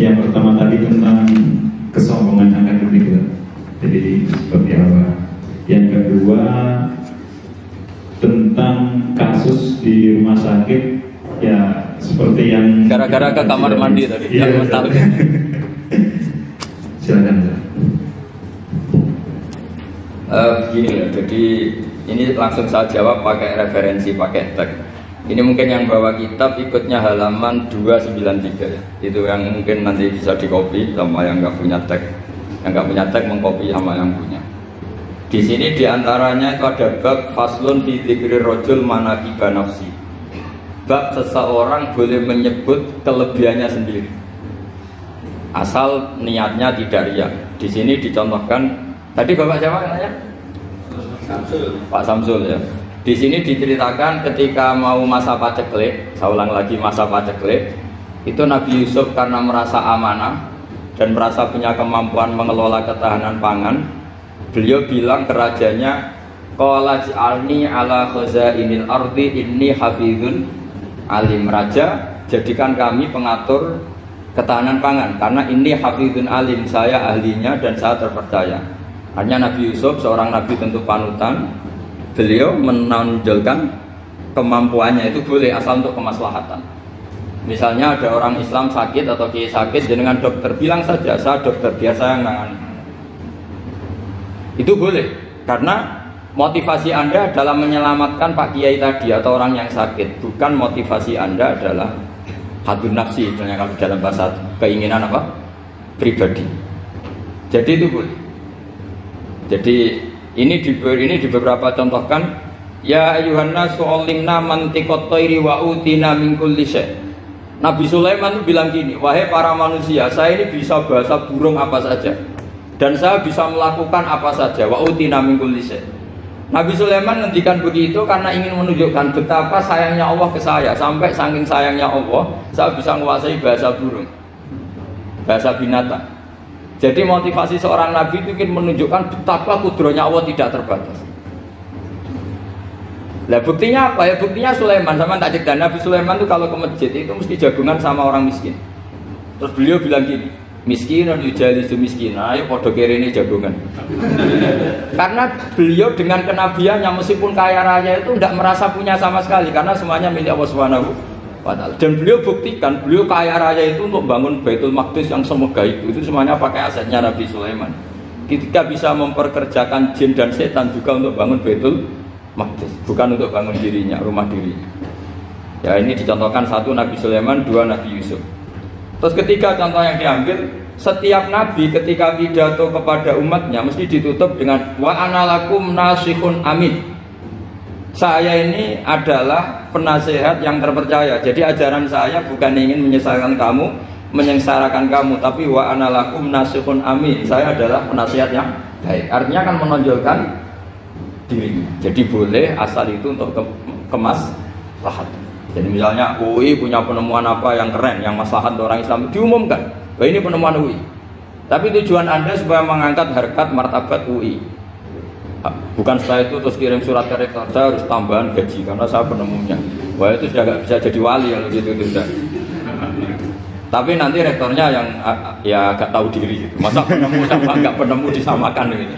Yang pertama tadi tentang kesombongan akademik, jadi seperti apa? Yang kedua tentang kasus di rumah sakit, ya seperti yang gara-gara ke kamar mandi tadi, iya, yang mental. Silakan. Uh, begini ya, jadi ini langsung saya jawab pakai referensi, pakai teks. Ini mungkin yang bawa kitab ikutnya halaman 293 ya. Itu yang mungkin nanti bisa dikopi sama yang nggak punya teks. Yang nggak punya teks mengkopi sama yang punya. Di sini di antaranya itu ada bab faslun fi dzikri rojul manakiba nafsi. Bab seseorang boleh menyebut kelebihannya sendiri. Asal niatnya tidak riak. Di sini dicontohkan tadi Bapak siapa namanya? Samsul. Pak Samsul ya. Di sini diceritakan ketika mau masa paceklik, saya ulang lagi masa paceklik, itu Nabi Yusuf karena merasa amanah dan merasa punya kemampuan mengelola ketahanan pangan, beliau bilang ke rajanya, Qala ja'alni ala khazainil ardi inni hafizun alim raja jadikan kami pengatur ketahanan pangan karena ini hafizun alim saya ahlinya dan saya terpercaya hanya Nabi Yusuf seorang nabi tentu panutan beliau menonjolkan kemampuannya itu boleh asal untuk kemaslahatan. Misalnya ada orang Islam sakit atau kiai sakit, dengan dokter bilang saja saya dokter biasa yang nangani. Itu boleh karena motivasi Anda dalam menyelamatkan Pak Kiai tadi atau orang yang sakit, bukan motivasi Anda adalah hadun nafsi, misalnya kalau dalam bahasa keinginan apa? pribadi. Jadi itu boleh. Jadi ini di ini di beberapa contohkan ya ayuhanna su'alimna mantiqat thairi wa utina min Nabi Sulaiman bilang gini, wahai para manusia, saya ini bisa bahasa burung apa saja dan saya bisa melakukan apa saja. Wa utina min kulli Nabi Sulaiman ngendikan begitu karena ingin menunjukkan betapa sayangnya Allah ke saya sampai saking sayangnya Allah saya bisa menguasai bahasa burung, bahasa binatang. Jadi motivasi seorang nabi itu ingin menunjukkan betapa kudronya Allah tidak terbatas. Lah buktinya apa ya? Buktinya Sulaiman sama tak cerita Nabi Sulaiman itu kalau ke masjid itu mesti jagungan sama orang miskin. Terus beliau bilang gini, miskin dan yujali itu miskin. Ayo podo ini jagungan. karena beliau dengan kenabiannya meskipun kaya raya itu tidak merasa punya sama sekali karena semuanya milik Allah Subhanahu dan beliau buktikan, beliau kaya raya itu untuk bangun Baitul Maqdis yang semoga itu, itu semuanya pakai asetnya Nabi Sulaiman. Ketika bisa memperkerjakan jin dan setan juga untuk bangun Baitul Maqdis, bukan untuk bangun dirinya, rumah dirinya. Ya ini dicontohkan satu Nabi Sulaiman, dua Nabi Yusuf. Terus ketiga contoh yang diambil, setiap nabi ketika pidato kepada umatnya mesti ditutup dengan wa analakum nasihun amin. Saya ini adalah penasehat yang terpercaya. Jadi ajaran saya bukan ingin menyesatkan kamu, menyengsarakan kamu, tapi wa analakum nasihun amin. Saya adalah penasehat yang baik. Artinya akan menonjolkan diri. Jadi boleh asal itu untuk kemas lahat. Jadi misalnya UI punya penemuan apa yang keren, yang maslahat orang Islam diumumkan. Bahwa ini penemuan UI. Tapi tujuan Anda supaya mengangkat harkat martabat UI. Bukan setelah itu terus kirim surat ke rektor, saya harus tambahan gaji karena saya penemunya. Wah itu sudah nggak bisa jadi wali kalau gitu itu sudah. Tapi nanti rektornya yang ya agak tahu diri. Masa penemu sama nggak penemu disamakan gitu.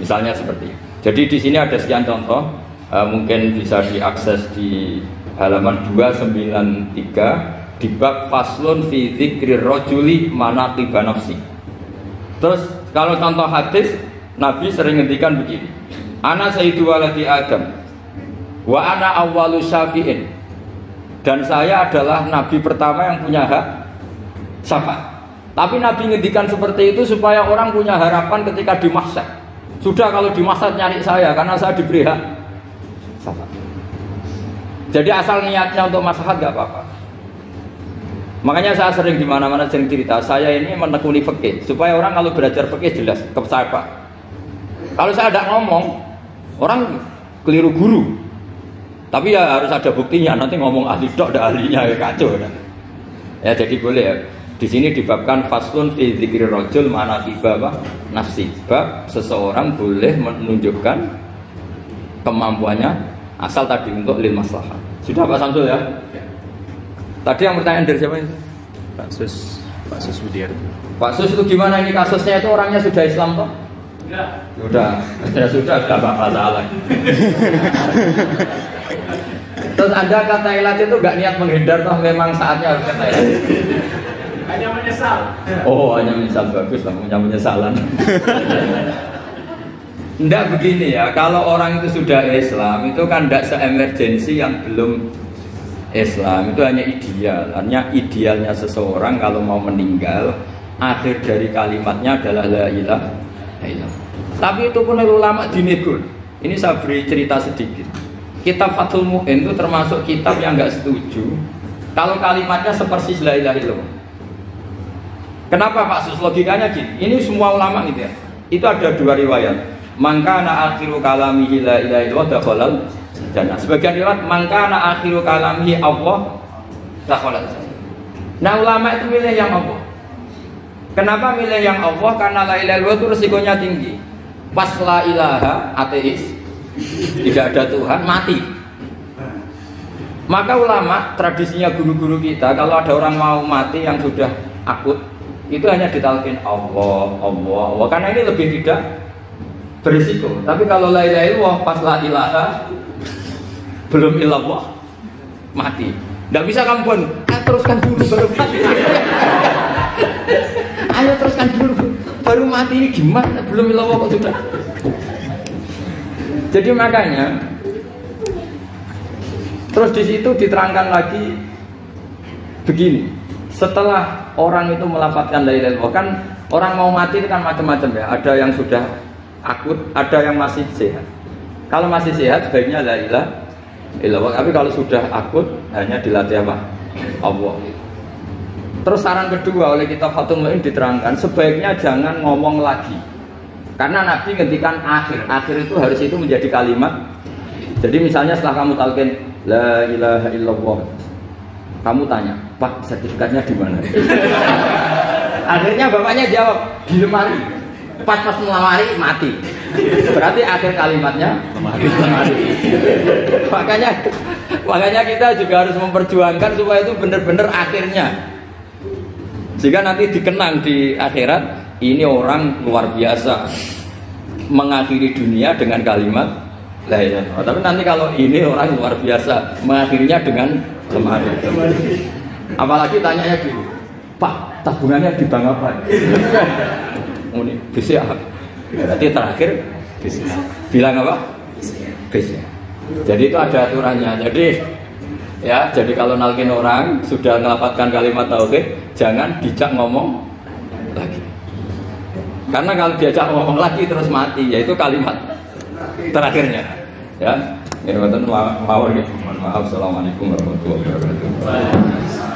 Misalnya seperti. Jadi di sini ada sekian contoh uh, mungkin bisa diakses di halaman 293 di bab faslun fi dzikri rajuli manaqib nafsi. Terus kalau contoh hadis Nabi sering ngendikan begini. Ana sayyidu waladi Adam wa ana awwalu syafi'in. Dan saya adalah nabi pertama yang punya hak syafaat. Tapi Nabi ngendikan seperti itu supaya orang punya harapan ketika di Sudah kalau di nyari saya karena saya diberi hak jadi asal niatnya untuk maslahat gak apa-apa. Makanya saya sering di mana-mana sering cerita, saya ini menekuni fikih supaya orang kalau belajar fikih jelas ke saya Pak. Kalau saya tidak ngomong, orang keliru guru. Tapi ya harus ada buktinya. Nanti ngomong ahli dok, ada ahlinya ya kacau. Kan? Ya jadi boleh ya. Di sini dibabkan faslun fi dzikri rajul mana tiba nafsi. Bab seseorang boleh menunjukkan kemampuannya Asal tadi untuk lil maslahat. Sudah Pak Samsul ya? Tadi yang pertanyaan dari siapa itu? Pak Sus, Pak Sus Budiar. Pak Sus itu gimana ini kasusnya itu orangnya sudah Islam toh? Sudah. Sudah. Ya sudah, tidak apa salah. Terus Anda kata ilat itu gak niat menghindar toh memang saatnya harus kata ilat. Hanya menyesal. Oh, hanya menyesal bagus lah, punya penyesalan. Tidak begini ya, kalau orang itu sudah Islam itu kan tidak se-emergensi yang belum Islam itu hanya ideal. Hanya idealnya seseorang kalau mau meninggal akhir dari kalimatnya adalah la ilaha illallah. Tapi itu pun ulama dinegur. Ini saya beri cerita sedikit. Kitab Fathul Mu'in itu termasuk kitab yang nggak setuju kalau kalimatnya seperti la ilaha illallah. Kenapa Pak Sus? Logikanya gini. Ini semua ulama gitu ya. Itu ada dua riwayat mangkana akhiru kalamihi la ilaha illallah dakhalal jannah. Sebagian riwayat mangkana akhiru kalamihi Allah dakhalal Nah ulama itu milih yang Allah. Kenapa milih yang Allah? Karena la ilaha illallah itu resikonya tinggi. Pas la ilaha ateis, tidak ada Tuhan, mati. Maka ulama tradisinya guru-guru kita kalau ada orang mau mati yang sudah akut itu hanya ditalkin Allah, Allah, Allah karena ini lebih tidak berisiko. Tapi kalau la ilaha illallah pas la ilaha belum illallah mati. Tidak bisa kamu pun, ah, teruskan dulu baru mati. Ayo teruskan dulu baru mati ini gimana? Belum illallah kok sudah. Jadi makanya terus di situ diterangkan lagi begini. Setelah orang itu melafatkan la ilaha illallah kan orang mau mati itu kan macam-macam ya. Ada yang sudah akut, ada yang masih sehat. Kalau masih sehat sebaiknya la ilah illallah. Tapi kalau sudah akut hanya dilatih apa? Allah. Terus saran kedua oleh kita Fatul Mu'in diterangkan sebaiknya jangan ngomong lagi. Karena Nabi ngendikan akhir. Akhir itu harus itu menjadi kalimat. Jadi misalnya setelah kamu talqin la ilaha illallah. Kamu tanya, "Pak, sertifikatnya di mana?" Akhirnya bapaknya jawab, "Di lemari." Pas-pas melamari mati. Berarti akhir kalimatnya mati. Makanya makanya kita juga harus memperjuangkan supaya itu benar-benar akhirnya. Sehingga nanti dikenang di akhirat ini orang luar biasa mengakhiri dunia dengan kalimat lah ya. tapi nanti kalau ini orang luar biasa mengakhirinya dengan lemari apalagi tanyanya gitu Pak tabungannya di bank apa muni bisa berarti terakhir bisa bilang apa bisa jadi itu ada aturannya jadi Ya, jadi kalau nalkin orang sudah ngelafatkan kalimat tauhid, jangan dijak ngomong lagi. Karena kalau diajak ngomong lagi terus mati, yaitu kalimat terakhirnya. Ya, ini mawon. Mohon maaf. Assalamualaikum warahmatullahi wabarakatuh.